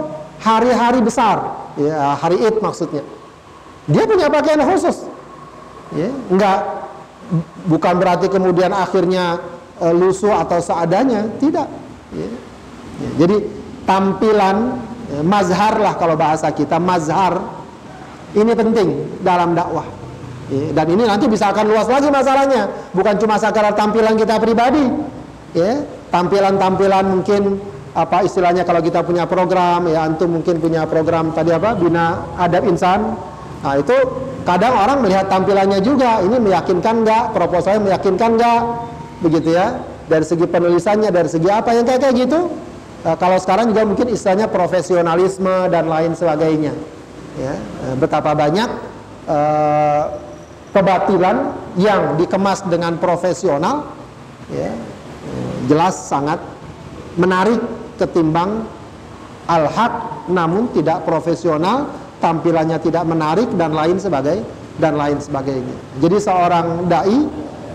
hari-hari besar ya hari Id maksudnya. Dia punya pakaian khusus. Ya, enggak bukan berarti kemudian akhirnya e, lusuh atau seadanya, tidak. Ya. Ya, jadi tampilan ya, mazhar lah kalau bahasa kita mazhar ini penting dalam dakwah. Ya, dan ini nanti bisa akan luas lagi masalahnya, bukan cuma sekadar tampilan kita pribadi. Ya, tampilan-tampilan mungkin apa istilahnya kalau kita punya program ya antum mungkin punya program tadi apa bina adab insan. Nah itu kadang orang melihat tampilannya juga ini meyakinkan nggak proposalnya meyakinkan nggak begitu ya. Dari segi penulisannya dari segi apa yang kayak kayak gitu. Nah, kalau sekarang juga mungkin istilahnya profesionalisme dan lain sebagainya ya, eh, betapa banyak uh, kebatilan yang dikemas dengan profesional ya, jelas sangat menarik ketimbang al-haq namun tidak profesional tampilannya tidak menarik dan lain sebagai dan lain sebagainya. Jadi seorang dai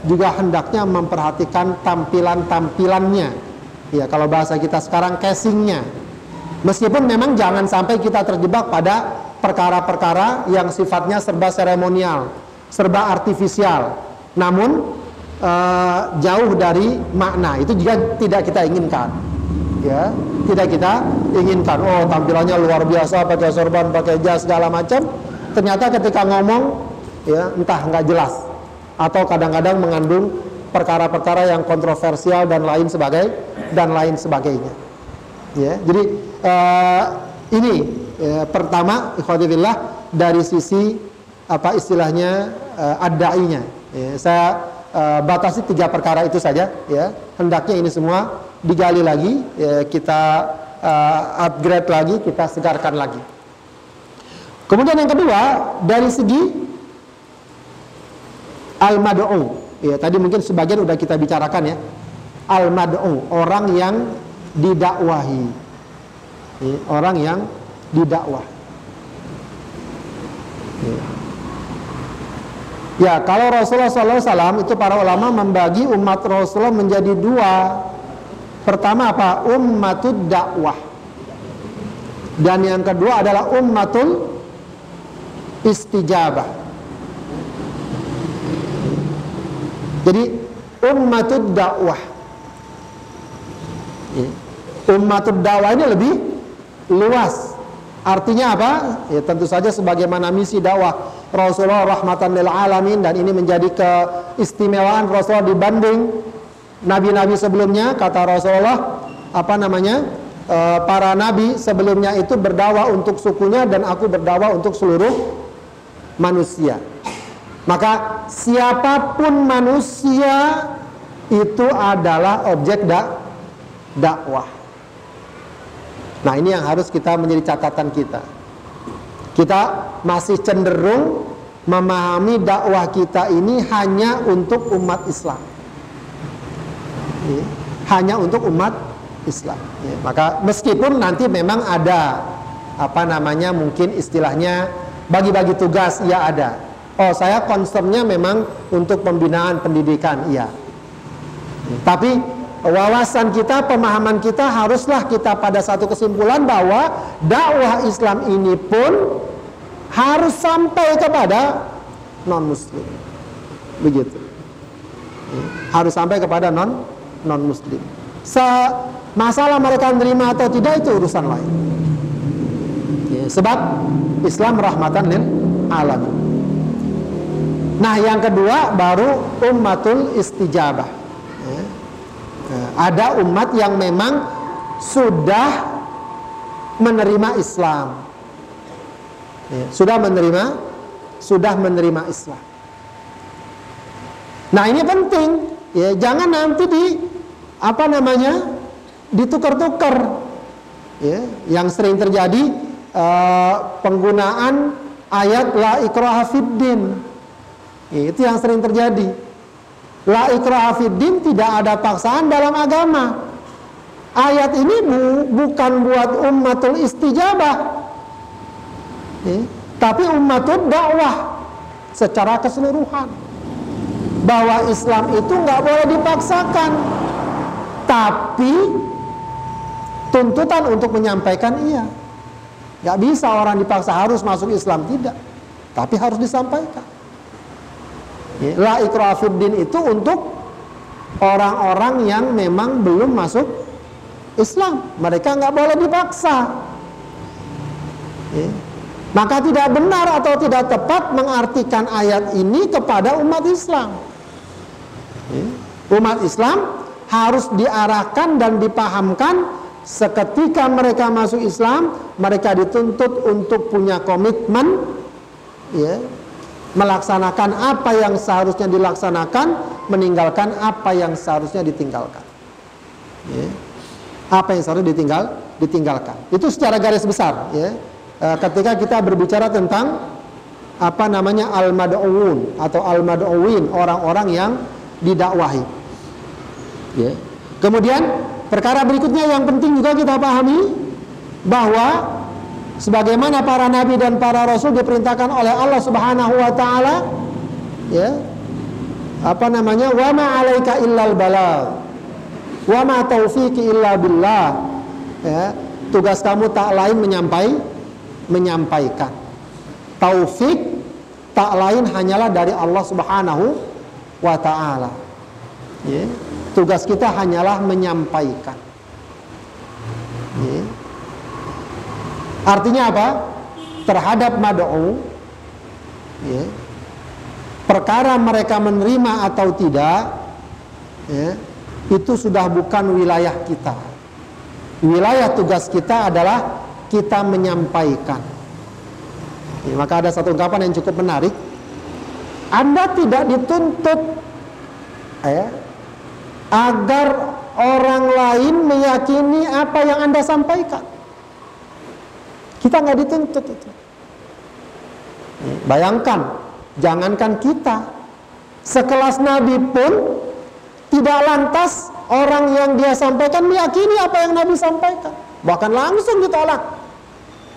juga hendaknya memperhatikan tampilan-tampilannya. Ya kalau bahasa kita sekarang casingnya. Meskipun memang jangan sampai kita terjebak pada perkara-perkara yang sifatnya serba seremonial serba artifisial. Namun uh, jauh dari makna. Itu juga tidak kita inginkan ya tidak kita inginkan. Oh tampilannya luar biasa pakai sorban pakai jas segala macam. Ternyata ketika ngomong ya entah nggak jelas. Atau kadang-kadang mengandung perkara-perkara yang kontroversial dan lain sebagai dan lain sebagainya. Ya jadi uh, ini ya, pertama ikhwatillah dari sisi apa istilahnya uh, ad-da'inya. Ya, saya uh, batasi tiga perkara itu saja ya. Hendaknya ini semua digali lagi ya, kita uh, upgrade lagi kita segarkan lagi kemudian yang kedua dari segi al mad'u ya tadi mungkin sebagian udah kita bicarakan ya al mad'u orang yang didakwahi ya, orang yang didakwah ya. Ya, kalau Rasulullah SAW itu para ulama membagi umat Rasulullah menjadi dua. Pertama apa? Ummatud dakwah. Dan yang kedua adalah ummatul istijabah. Jadi ummatud dakwah. Ummatud dakwah ini lebih luas. Artinya apa? Ya tentu saja sebagaimana misi dakwah Rasulullah rahmatan lil alamin dan ini menjadi keistimewaan Rasulullah dibanding nabi-nabi sebelumnya kata Rasulullah apa namanya e, para nabi sebelumnya itu berdakwah untuk sukunya dan aku berdakwah untuk seluruh manusia. Maka siapa pun manusia itu adalah objek dak dakwah. Nah ini yang harus kita menjadi catatan kita. Kita masih cenderung memahami dakwah kita ini hanya untuk umat Islam. Ya, hanya untuk umat Islam. Ya, maka meskipun nanti memang ada apa namanya mungkin istilahnya bagi-bagi tugas ya ada. Oh saya concernnya memang untuk pembinaan pendidikan iya. Tapi wawasan kita, pemahaman kita haruslah kita pada satu kesimpulan bahwa dakwah Islam ini pun harus sampai kepada non muslim begitu harus sampai kepada non non muslim Se masalah mereka menerima atau tidak itu urusan lain. Ya, sebab Islam rahmatan lil alam nah yang kedua baru ummatul istijabah. Ya. ada umat yang memang sudah menerima Islam. Ya, sudah menerima sudah menerima Islam. Nah ini penting. Ya jangan nanti di apa namanya? Ditukar-tukar. Ya yang sering terjadi uh, penggunaan ayat la ikraha fiddin ya, itu yang sering terjadi. La ikraha fiddin tidak ada paksaan dalam agama. Ayat ini bu, bukan buat ummatul istijabah. Ya, tapi umatul dakwah secara keseluruhan. Bahwa Islam itu nggak boleh dipaksakan tapi tuntutan untuk menyampaikan iya. Nggak bisa orang dipaksa harus masuk Islam tidak. Tapi harus disampaikan. Ya, la ikrafiddin itu untuk orang-orang yang memang belum masuk Islam. Mereka nggak boleh dipaksa. Ya. Maka tidak benar atau tidak tepat mengartikan ayat ini kepada umat Islam. Umat Islam harus diarahkan dan dipahamkan seketika mereka masuk Islam, mereka dituntut untuk punya komitmen ya, melaksanakan apa yang seharusnya dilaksanakan, meninggalkan apa yang seharusnya ditinggalkan. Ya. Apa yang seharusnya ditinggal, ditinggalkan. Itu secara garis besar ya uh, ketika kita berbicara tentang apa namanya al-mad'un atau al-mad'uin, orang-orang yang didakwahi. Ya. Kemudian perkara berikutnya yang penting juga kita pahami bahwa sebagaimana para nabi dan para rasul diperintahkan oleh Allah Subhanahu wa taala ya apa namanya wa ma alaika illal balagh wa ma taufiqi illa billah. Ya tugas kamu tak lain menyampai menyampaikan. Taufik tak lain hanyalah dari Allah Subhanahu wa taala. Ya tugas kita hanyalah menyampaikan ya Artinya apa? Terhadap mad'u ya, perkara mereka menerima atau tidak ya, itu sudah bukan wilayah kita. Wilayah tugas kita adalah kita menyampaikan. Ya, maka ada satu ungkapan yang cukup menarik. Anda tidak dituntut ya, agar orang lain meyakini apa yang Anda sampaikan. Kita nggak dituntut itu. Bayangkan, jangankan kita, sekelas Nabi pun tidak lantas orang yang dia sampaikan meyakini apa yang Nabi sampaikan, bahkan langsung ditolak.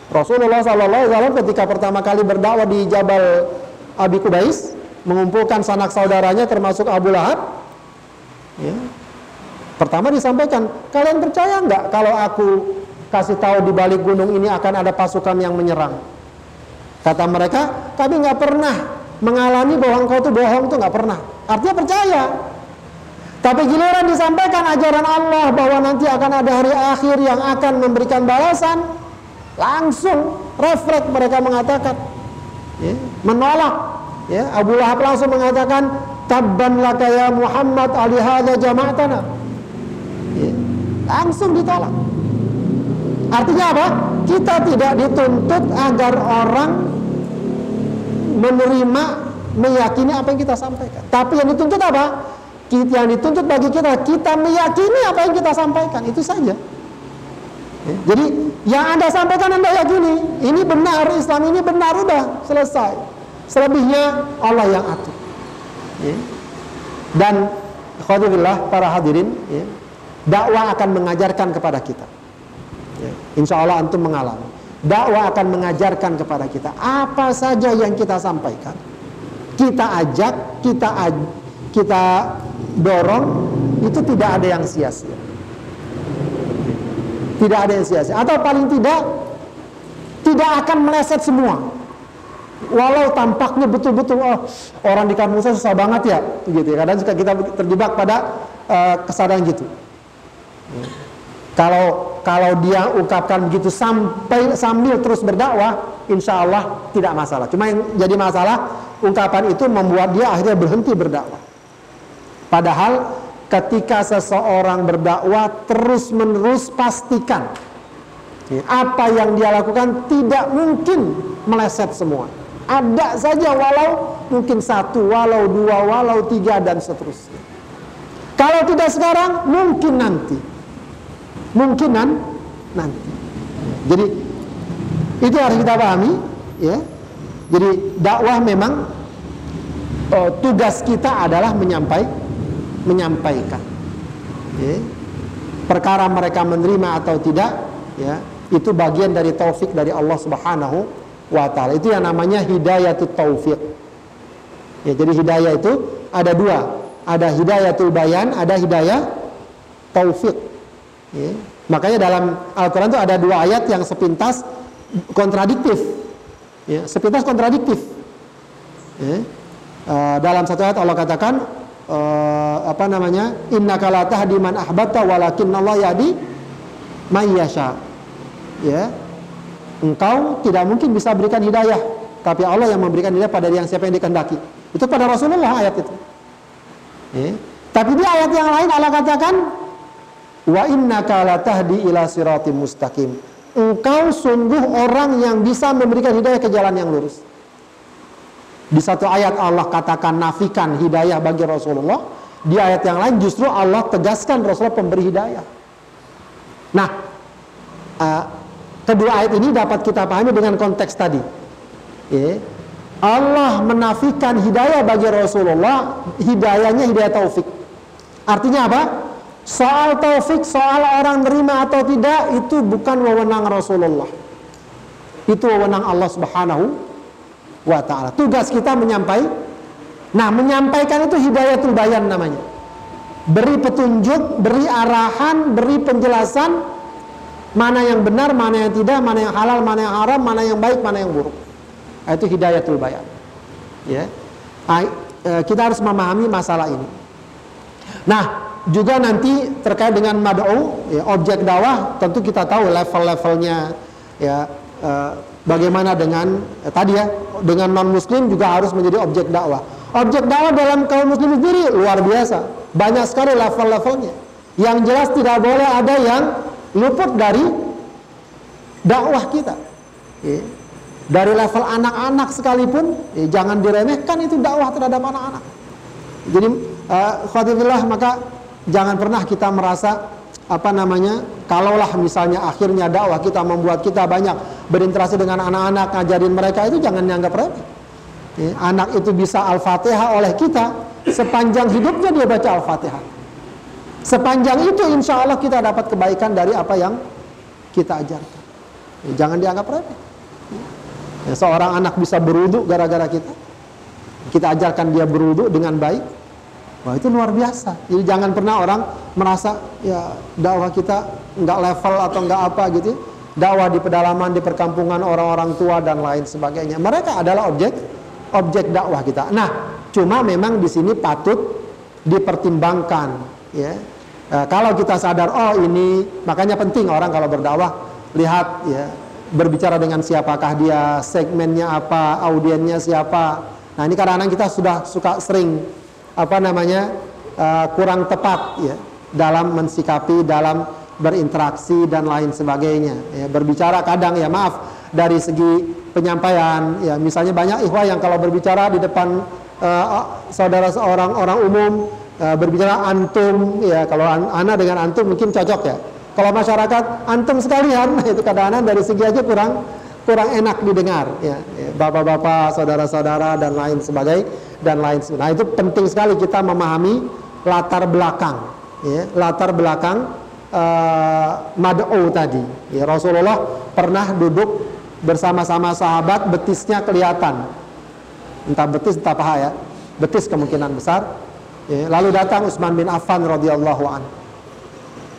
Rasulullah SAW ketika pertama kali berdakwah di Jabal Abi Kubais, mengumpulkan sanak saudaranya termasuk Abu Lahab, ya, pertama disampaikan, kalian percaya nggak kalau aku kasih tahu di balik gunung ini akan ada pasukan yang menyerang. Kata mereka, kami nggak pernah mengalami bahwa engkau itu bohong itu nggak pernah. Artinya percaya. Tapi giliran disampaikan ajaran Allah bahwa nanti akan ada hari akhir yang akan memberikan balasan, langsung refleks mereka mengatakan, ya, menolak. Ya, Abu Lahab langsung mengatakan, tabban laka ya Muhammad alihada jama'atana. Ya, langsung ditolak. Artinya apa? Kita tidak dituntut agar orang menerima, meyakini apa yang kita sampaikan. Tapi yang dituntut apa? Yang dituntut bagi kita, kita meyakini apa yang kita sampaikan. Itu saja. Ya, jadi yang anda sampaikan anda yakini, ini benar, Islam ini benar, udah selesai. Selebihnya Allah yang atur. Ya. Dan khawatirillah para hadirin, ya, dakwah akan mengajarkan kepada kita Ya. Insya Allah antum mengalami. Dakwah akan mengajarkan kepada kita apa saja yang kita sampaikan, kita ajak, kita aj kita dorong, itu tidak ada yang sia-sia. Tidak ada yang sia-sia. Atau paling tidak, tidak akan meleset semua. Walau tampaknya betul-betul oh, orang di kampung saya susah banget ya, gitu ya. Kadang suka kita terjebak pada uh, kesadaran gitu. Kalau kalau dia ungkapkan begitu sampai sambil terus berdakwah, insya Allah tidak masalah. Cuma yang jadi masalah ungkapan itu membuat dia akhirnya berhenti berdakwah. Padahal ketika seseorang berdakwah terus menerus pastikan apa yang dia lakukan tidak mungkin meleset semua. Ada saja walau mungkin satu, walau dua, walau tiga dan seterusnya. Kalau tidak sekarang, mungkin nanti mungkinan nanti. Jadi itu harus kita pahami, ya. Jadi dakwah memang uh, tugas kita adalah menyampai, menyampaikan. Ya. Perkara mereka menerima atau tidak, ya, itu bagian dari taufik dari Allah Subhanahu wa taala. Itu yang namanya hidayatut taufik. Ya, jadi hidayah itu ada dua, ada hidayatul bayan, ada hidayah taufik. Ya. Makanya dalam Al-Quran itu ada dua ayat yang sepintas kontradiktif. Ya, sepintas kontradiktif. Ya. Uh, dalam satu ayat Allah katakan uh, apa namanya? Inna la tahdi man ahbata walakin Allah yadi mayyasha. Ya. Engkau tidak mungkin bisa berikan hidayah, tapi Allah yang memberikan hidayah pada yang siapa yang dikehendaki. Itu pada Rasulullah ayat itu. Ya. Tapi di ayat yang lain Allah katakan Wa innaka latahdi ila siratim mustaqim. Engkau sungguh orang yang bisa memberikan hidayah ke jalan yang lurus. Di satu ayat Allah katakan nafikan hidayah bagi Rasulullah. Di ayat yang lain justru Allah tegaskan Rasulullah pemberi hidayah. Nah, uh, kedua ayat ini dapat kita pahami dengan konteks tadi. Allah menafikan hidayah bagi Rasulullah, hidayahnya hidayah taufik. Artinya apa? Soal taufik, soal orang terima atau tidak itu bukan wewenang Rasulullah. Itu wewenang Allah Subhanahu wa taala. Tugas kita menyampaikan. Nah, menyampaikan itu hidayatul bayan namanya. Beri petunjuk, beri arahan, beri penjelasan mana yang benar, mana yang tidak, mana yang halal, mana yang haram, mana yang baik, mana yang buruk. Nah, itu hidayatul bayan. Ya. Nah, eh, kita harus memahami masalah ini. Nah, juga nanti terkait dengan mad'u ya, objek dakwah tentu kita tahu level-levelnya ya eh, bagaimana dengan eh, tadi ya dengan non muslim juga harus menjadi objek dakwah objek dakwah dalam kaum muslim sendiri luar biasa banyak sekali level-levelnya yang jelas tidak boleh ada yang luput dari dakwah kita. Ya. dari level anak-anak sekalipun ya, jangan diremehkan itu dakwah terhadap anak-anak. Jadi uh, maka jangan pernah kita merasa apa namanya kalaulah misalnya akhirnya dakwah kita membuat kita banyak berinteraksi dengan anak-anak ngajarin mereka itu jangan dianggap remeh. Ya, anak itu bisa al-fatihah oleh kita sepanjang hidupnya dia baca al-fatihah sepanjang itu insya Allah kita dapat kebaikan dari apa yang kita ajarkan ya, jangan dianggap remeh ya, seorang anak bisa beruduk gara-gara kita kita ajarkan dia beruduk dengan baik Wah itu luar biasa. Jadi jangan pernah orang merasa ya dakwah kita nggak level atau nggak apa gitu. Dakwah di pedalaman, di perkampungan orang-orang tua dan lain sebagainya. Mereka adalah objek objek dakwah kita. Nah, cuma memang di sini patut dipertimbangkan ya. Nah, kalau kita sadar oh ini makanya penting orang kalau berdakwah lihat ya berbicara dengan siapakah dia, segmennya apa, audiennya siapa. Nah, ini kadang-kadang kita sudah suka sering apa namanya uh, kurang tepat ya dalam mensikapi dalam berinteraksi dan lain sebagainya ya, berbicara kadang ya maaf dari segi penyampaian ya misalnya banyak ikhwah yang kalau berbicara di depan uh, saudara seorang orang umum uh, berbicara antum ya kalau an ana dengan antum mungkin cocok ya kalau masyarakat antum sekalian *laughs* itu kadang-kadang dari segi aja kurang kurang enak didengar ya, ya bapak-bapak, saudara-saudara dan lain sebagainya dan lain sebagainya. Nah, itu penting sekali kita memahami latar belakang ya, latar belakang uh, mad'u tadi. Ya, Rasulullah pernah duduk bersama-sama sahabat betisnya kelihatan. Entah betis entah paha ya. Betis kemungkinan besar. Ya, lalu datang Utsman bin Affan radhiyallahu an.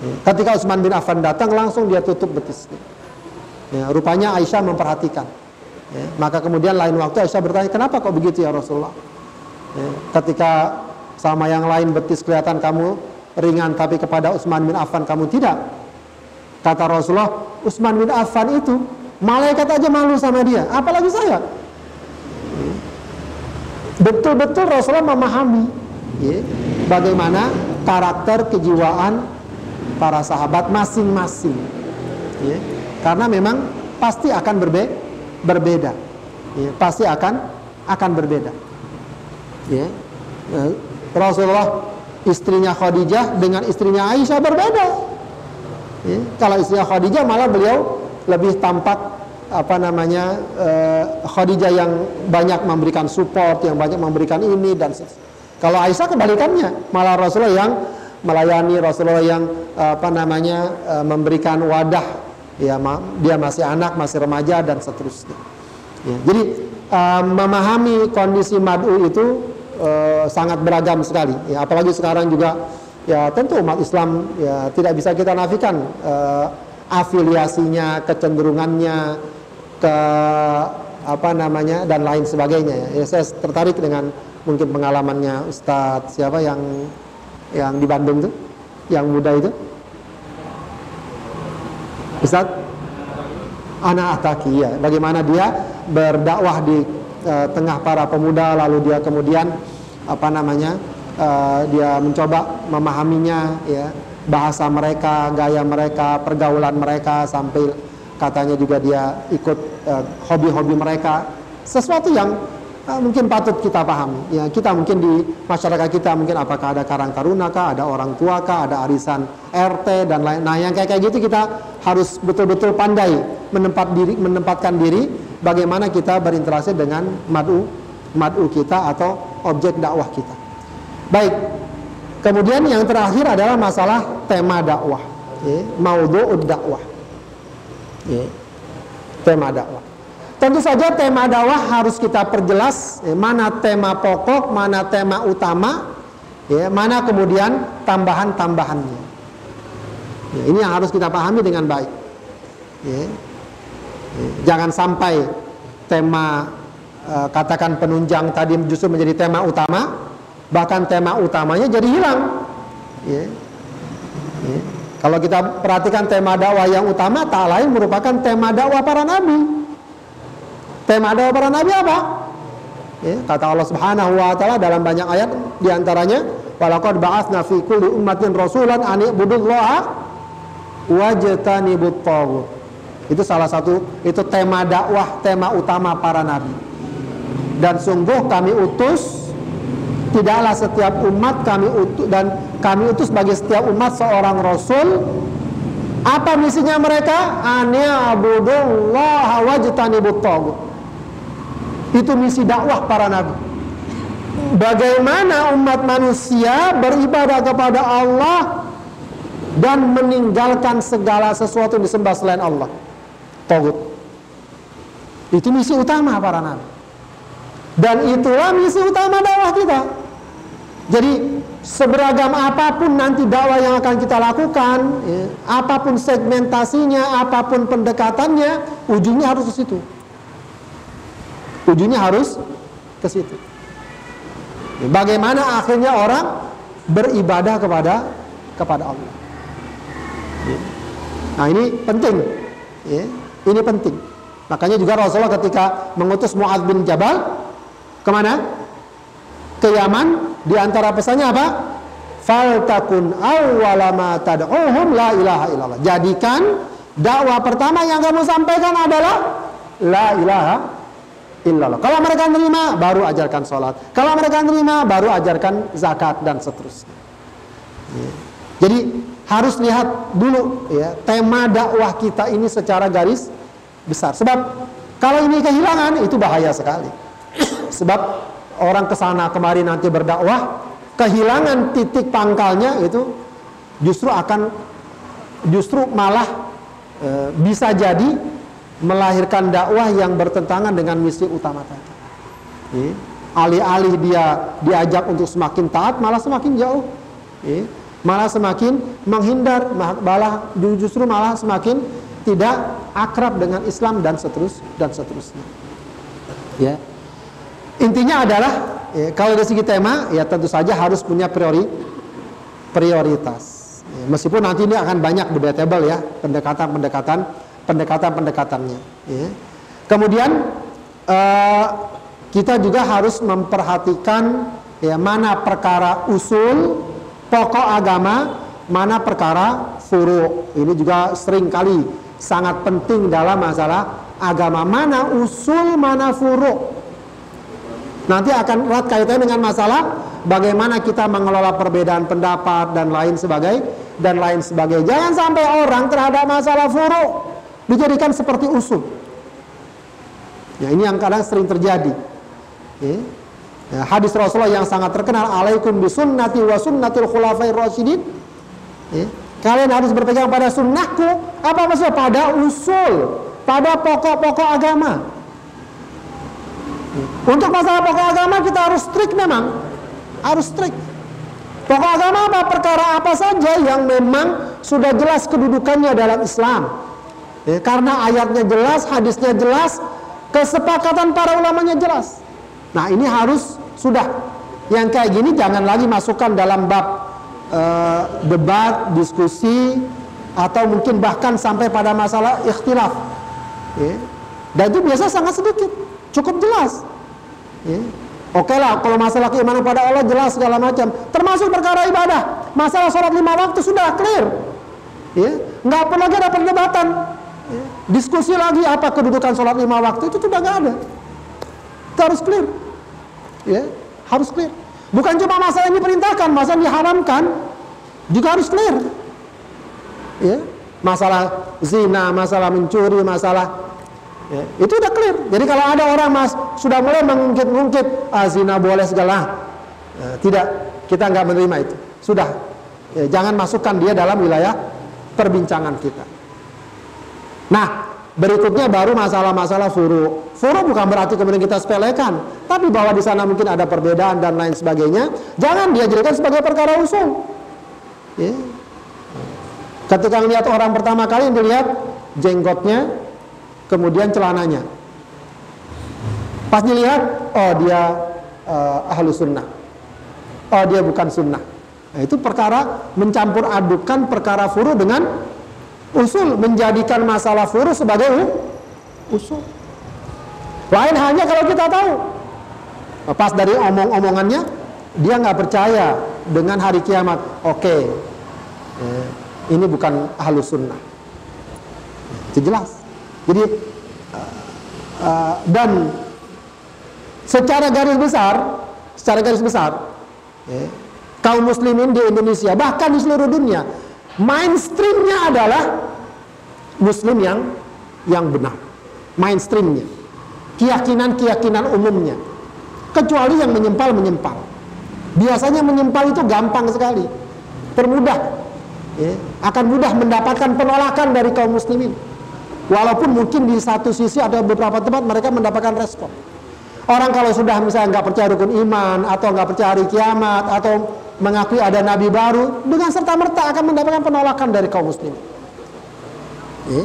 Ya, ketika Utsman bin Affan datang langsung dia tutup betisnya. Ya, rupanya Aisyah memperhatikan. Ya, maka kemudian lain waktu Aisyah bertanya, kenapa kok begitu ya Rasulullah? Ya, ketika sama yang lain betis kelihatan kamu ringan, tapi kepada Utsman bin Affan kamu tidak. Kata Rasulullah, Utsman bin Affan itu malaikat aja malu sama dia, apalagi saya. Betul-betul Rasulullah memahami ya, bagaimana karakter kejiwaan para sahabat masing-masing. Ya karena memang pasti akan berbe berbeda ya, pasti akan akan berbeda ya. Rasulullah istrinya Khadijah dengan istrinya Aisyah berbeda ya. kalau istrinya Khadijah malah beliau lebih tampak apa namanya uh, Khadijah yang banyak memberikan support yang banyak memberikan ini dan kalau Aisyah kebalikannya malah Rasulullah yang melayani Rasulullah yang apa namanya uh, memberikan wadah ya dia masih anak, masih remaja dan seterusnya. Ya, jadi uh, memahami kondisi madu itu uh, sangat beragam sekali. Ya, apalagi sekarang juga ya tentu umat Islam ya tidak bisa kita nafikan afiliasinya, kecenderungannya ke apa namanya dan lain sebagainya. Ya. ya saya tertarik dengan mungkin pengalamannya Ustadz siapa yang yang di Bandung tuh, yang muda itu? Ustaz anak ataki ya. Bagaimana dia berdakwah di uh, tengah para pemuda lalu dia kemudian apa namanya uh, dia mencoba memahaminya ya. Bahasa mereka gaya mereka pergaulan mereka sampai katanya juga dia ikut eh, hobi-hobi uh, mereka. Sesuatu yang mungkin patut kita pahami. Ya, kita mungkin di masyarakat kita mungkin apakah ada karang taruna kah, ada orang tua kah, ada arisan RT dan lain. Nah, yang kayak kayak gitu kita harus betul-betul pandai menempat diri menempatkan diri bagaimana kita berinteraksi dengan madu madu kita atau objek dakwah kita. Baik. Kemudian yang terakhir adalah masalah tema dakwah, ya, maudhu'ud dakwah. Ya, tema dakwah. Tentu saja tema dakwah harus kita perjelas ya, mana tema pokok, mana tema utama, ya, mana kemudian tambahan-tambahannya. Ya, ini yang harus kita pahami dengan baik. Ya. Ya. Jangan sampai tema uh, katakan penunjang tadi justru menjadi tema utama, bahkan tema utamanya jadi hilang. Ya. Ya. Kalau kita perhatikan tema dakwah yang utama tak lain merupakan tema dakwah para nabi. Tema dakwah para nabi apa? Ya, kata Allah Subhanahu wa taala dalam banyak ayat di antaranya walaqad ba'atsna fi kulli ummatin rasulan an ibudullaha wajtanibut taghut. Itu salah satu itu tema dakwah, tema utama para nabi. Dan sungguh kami utus tidaklah setiap umat kami utus dan kami utus bagi setiap umat seorang rasul apa misinya mereka? Ania abudullah wajtanibut tagut. Itu misi dakwah para nabi. Bagaimana umat manusia beribadah kepada Allah dan meninggalkan segala sesuatu yang disembah selain Allah. Togut. Itu misi utama para nabi. Dan itulah misi utama dakwah kita. Jadi seberagam apa pun nanti dakwah yang akan kita lakukan, ya, apa pun segmentasinya, apa pun pendekatannya, ujungnya harus ke situ. Ujungnya harus ke situ. Bagaimana akhirnya orang beribadah kepada kepada Allah. Nah ini penting. Ya. Ini penting. Makanya juga Rasulullah ketika mengutus Mu'ad bin Jabal ke mana? Ke Yaman. Di antara pesannya apa? Faltakun awwala ma tad'uhum la ilaha illallah. Jadikan dakwah pertama yang kamu sampaikan adalah la ilaha illallah. Kalau mereka terima, baru ajarkan sholat. Kalau mereka terima, baru ajarkan zakat dan seterusnya. Ya. Jadi harus lihat dulu ya tema dakwah kita ini secara garis besar. Sebab kalau ini kehilangan itu bahaya sekali. *coughs* Sebab orang ke sana kemari nanti berdakwah kehilangan titik pangkalnya itu justru akan justru malah e, bisa jadi melahirkan dakwah yang bertentangan dengan misi utama tadi. Ya. Alih-alih dia diajak untuk semakin taat malah semakin jauh. Ya malah semakin menghindar malah justru malah semakin tidak akrab dengan Islam dan seterus dan seterusnya ya intinya adalah ya, kalau dari segi tema ya tentu saja harus punya priori prioritas ya, meskipun nanti ini akan banyak debatable ya pendekatan pendekatan pendekatan pendekatannya ya. kemudian uh, kita juga harus memperhatikan ya mana perkara usul pokok agama, mana perkara furu. Ini juga sering kali sangat penting dalam masalah agama. Mana usul, mana furu. Nanti akan erat kaitannya dengan masalah bagaimana kita mengelola perbedaan pendapat dan lain sebagai dan lain sebagainya. Jangan sampai orang terhadap masalah furu dijadikan seperti usul. Ya ini yang kadang sering terjadi. Ya. Ya, hadis Rasulullah yang sangat terkenal, alaikum bisunnati wa sunnatil khulafai rasyidin. Ya, kalian harus berpegang pada sunnahku. Apa maksudnya? Pada usul, pada pokok-pokok agama. Ya. Untuk masalah pokok agama kita harus strict memang, harus strict. Pokok agama apa? Perkara apa saja yang memang sudah jelas kedudukannya dalam Islam. Ya, karena ayatnya jelas, hadisnya jelas, kesepakatan para ulamanya jelas. Nah ini harus sudah yang kayak gini jangan lagi masukkan dalam bab uh, debat, diskusi atau mungkin bahkan sampai pada masalah ikhtilaf. Ya. Dan itu biasa sangat sedikit, cukup jelas. Oke lah, kalau masalah keimanan pada Allah jelas segala macam, termasuk perkara ibadah. Masalah sholat lima waktu sudah clear, ya. nggak perlu lagi ada perdebatan. Diskusi lagi apa kedudukan sholat lima waktu itu sudah nggak ada. Itu harus clear. Ya, harus clear. Bukan cuma masalah ini perintahkan, masalah diharamkan juga harus clear. Ya. masalah zina, masalah mencuri, masalah ya, itu udah clear. Jadi kalau ada orang mas sudah mulai mengungkit-ungkit ah, zina boleh segala, ya, tidak kita nggak menerima itu. Sudah, ya, jangan masukkan dia dalam wilayah perbincangan kita. Nah, berikutnya baru masalah-masalah furu. Furu bukan berarti kemudian kita sepelekan, tapi bahwa di sana mungkin ada perbedaan dan lain sebagainya, jangan dia jadikan sebagai perkara usul. Ya. Ketika melihat orang pertama kali dilihat jenggotnya, kemudian celananya. Pas dilihat, oh dia uh, ahlu sunnah. Oh dia bukan sunnah. Nah, itu perkara mencampur adukan perkara furu dengan usul menjadikan masalah furu sebagai usul. Lain hanya kalau kita tahu. Pas dari omong-omongannya dia nggak percaya dengan hari kiamat. Oke. Eh, ini bukan halus sunnah. Itu jelas. Jadi uh, dan secara garis besar, secara garis besar, ya, kaum muslimin di Indonesia bahkan di seluruh dunia mainstreamnya adalah muslim yang yang benar. Mainstreamnya. Keyakinan-keyakinan umumnya. Kecuali yang menyempal menyempal biasanya menyempal itu gampang sekali. Termudah ya, akan mudah mendapatkan penolakan dari kaum muslimin. Walaupun mungkin di satu sisi ada beberapa tempat mereka mendapatkan respon orang kalau sudah misalnya nggak percaya rukun iman atau nggak percaya hari kiamat atau mengakui ada nabi baru dengan serta merta akan mendapatkan penolakan dari kaum muslim. Ya.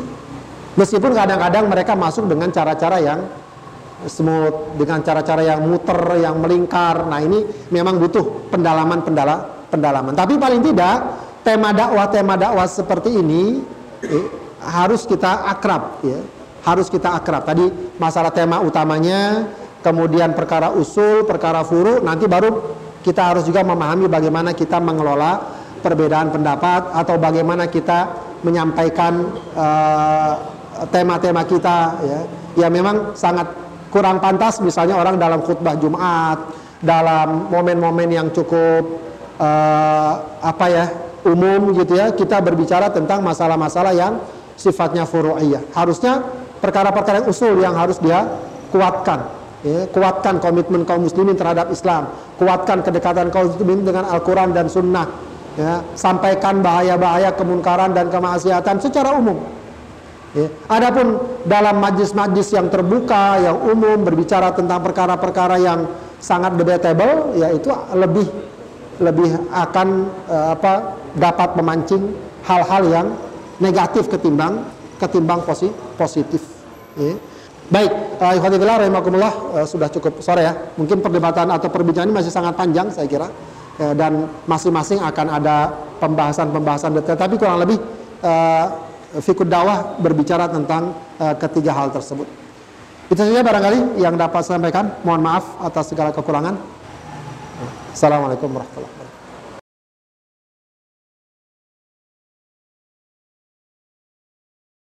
Meskipun kadang-kadang mereka masuk dengan cara-cara yang smooth, dengan cara-cara yang muter, yang melingkar. Nah ini memang butuh pendalaman pendala pendalaman. Tapi paling tidak tema dakwah tema dakwah seperti ini eh, harus kita akrab, ya. harus kita akrab. Tadi masalah tema utamanya, kemudian perkara usul, perkara furu, nanti baru kita harus juga memahami bagaimana kita mengelola perbedaan pendapat atau bagaimana kita menyampaikan eh, tema-tema uh, kita ya. Ya memang sangat kurang pantas misalnya orang dalam khutbah Jumat dalam momen-momen yang cukup uh, apa ya umum gitu ya kita berbicara tentang masalah-masalah yang sifatnya furu'iyah. Harusnya perkara-perkara usul yang harus dia kuatkan ya, kuatkan komitmen kaum muslimin terhadap Islam, kuatkan kedekatan kaum muslimin dengan Al-Quran dan Sunnah, ya, sampaikan bahaya-bahaya kemunkaran dan kemaksiatan secara umum. Ya. Adapun dalam majlis-majlis yang terbuka, yang umum berbicara tentang perkara-perkara yang sangat debatable, yaitu lebih lebih akan uh, apa dapat memancing hal-hal yang negatif ketimbang ketimbang positif. Ya. Baik, uh, ikhwatillah rahimakumullah uh, sudah cukup sore ya. Mungkin perdebatan atau perbincangan ini masih sangat panjang saya kira. Uh, dan masing-masing akan ada pembahasan-pembahasan detail tapi kurang lebih uh, fikud dakwah berbicara tentang ketiga hal tersebut. Itu saja barangkali yang dapat saya sampaikan. Mohon maaf atas segala kekurangan. Assalamualaikum warahmatullahi wabarakatuh.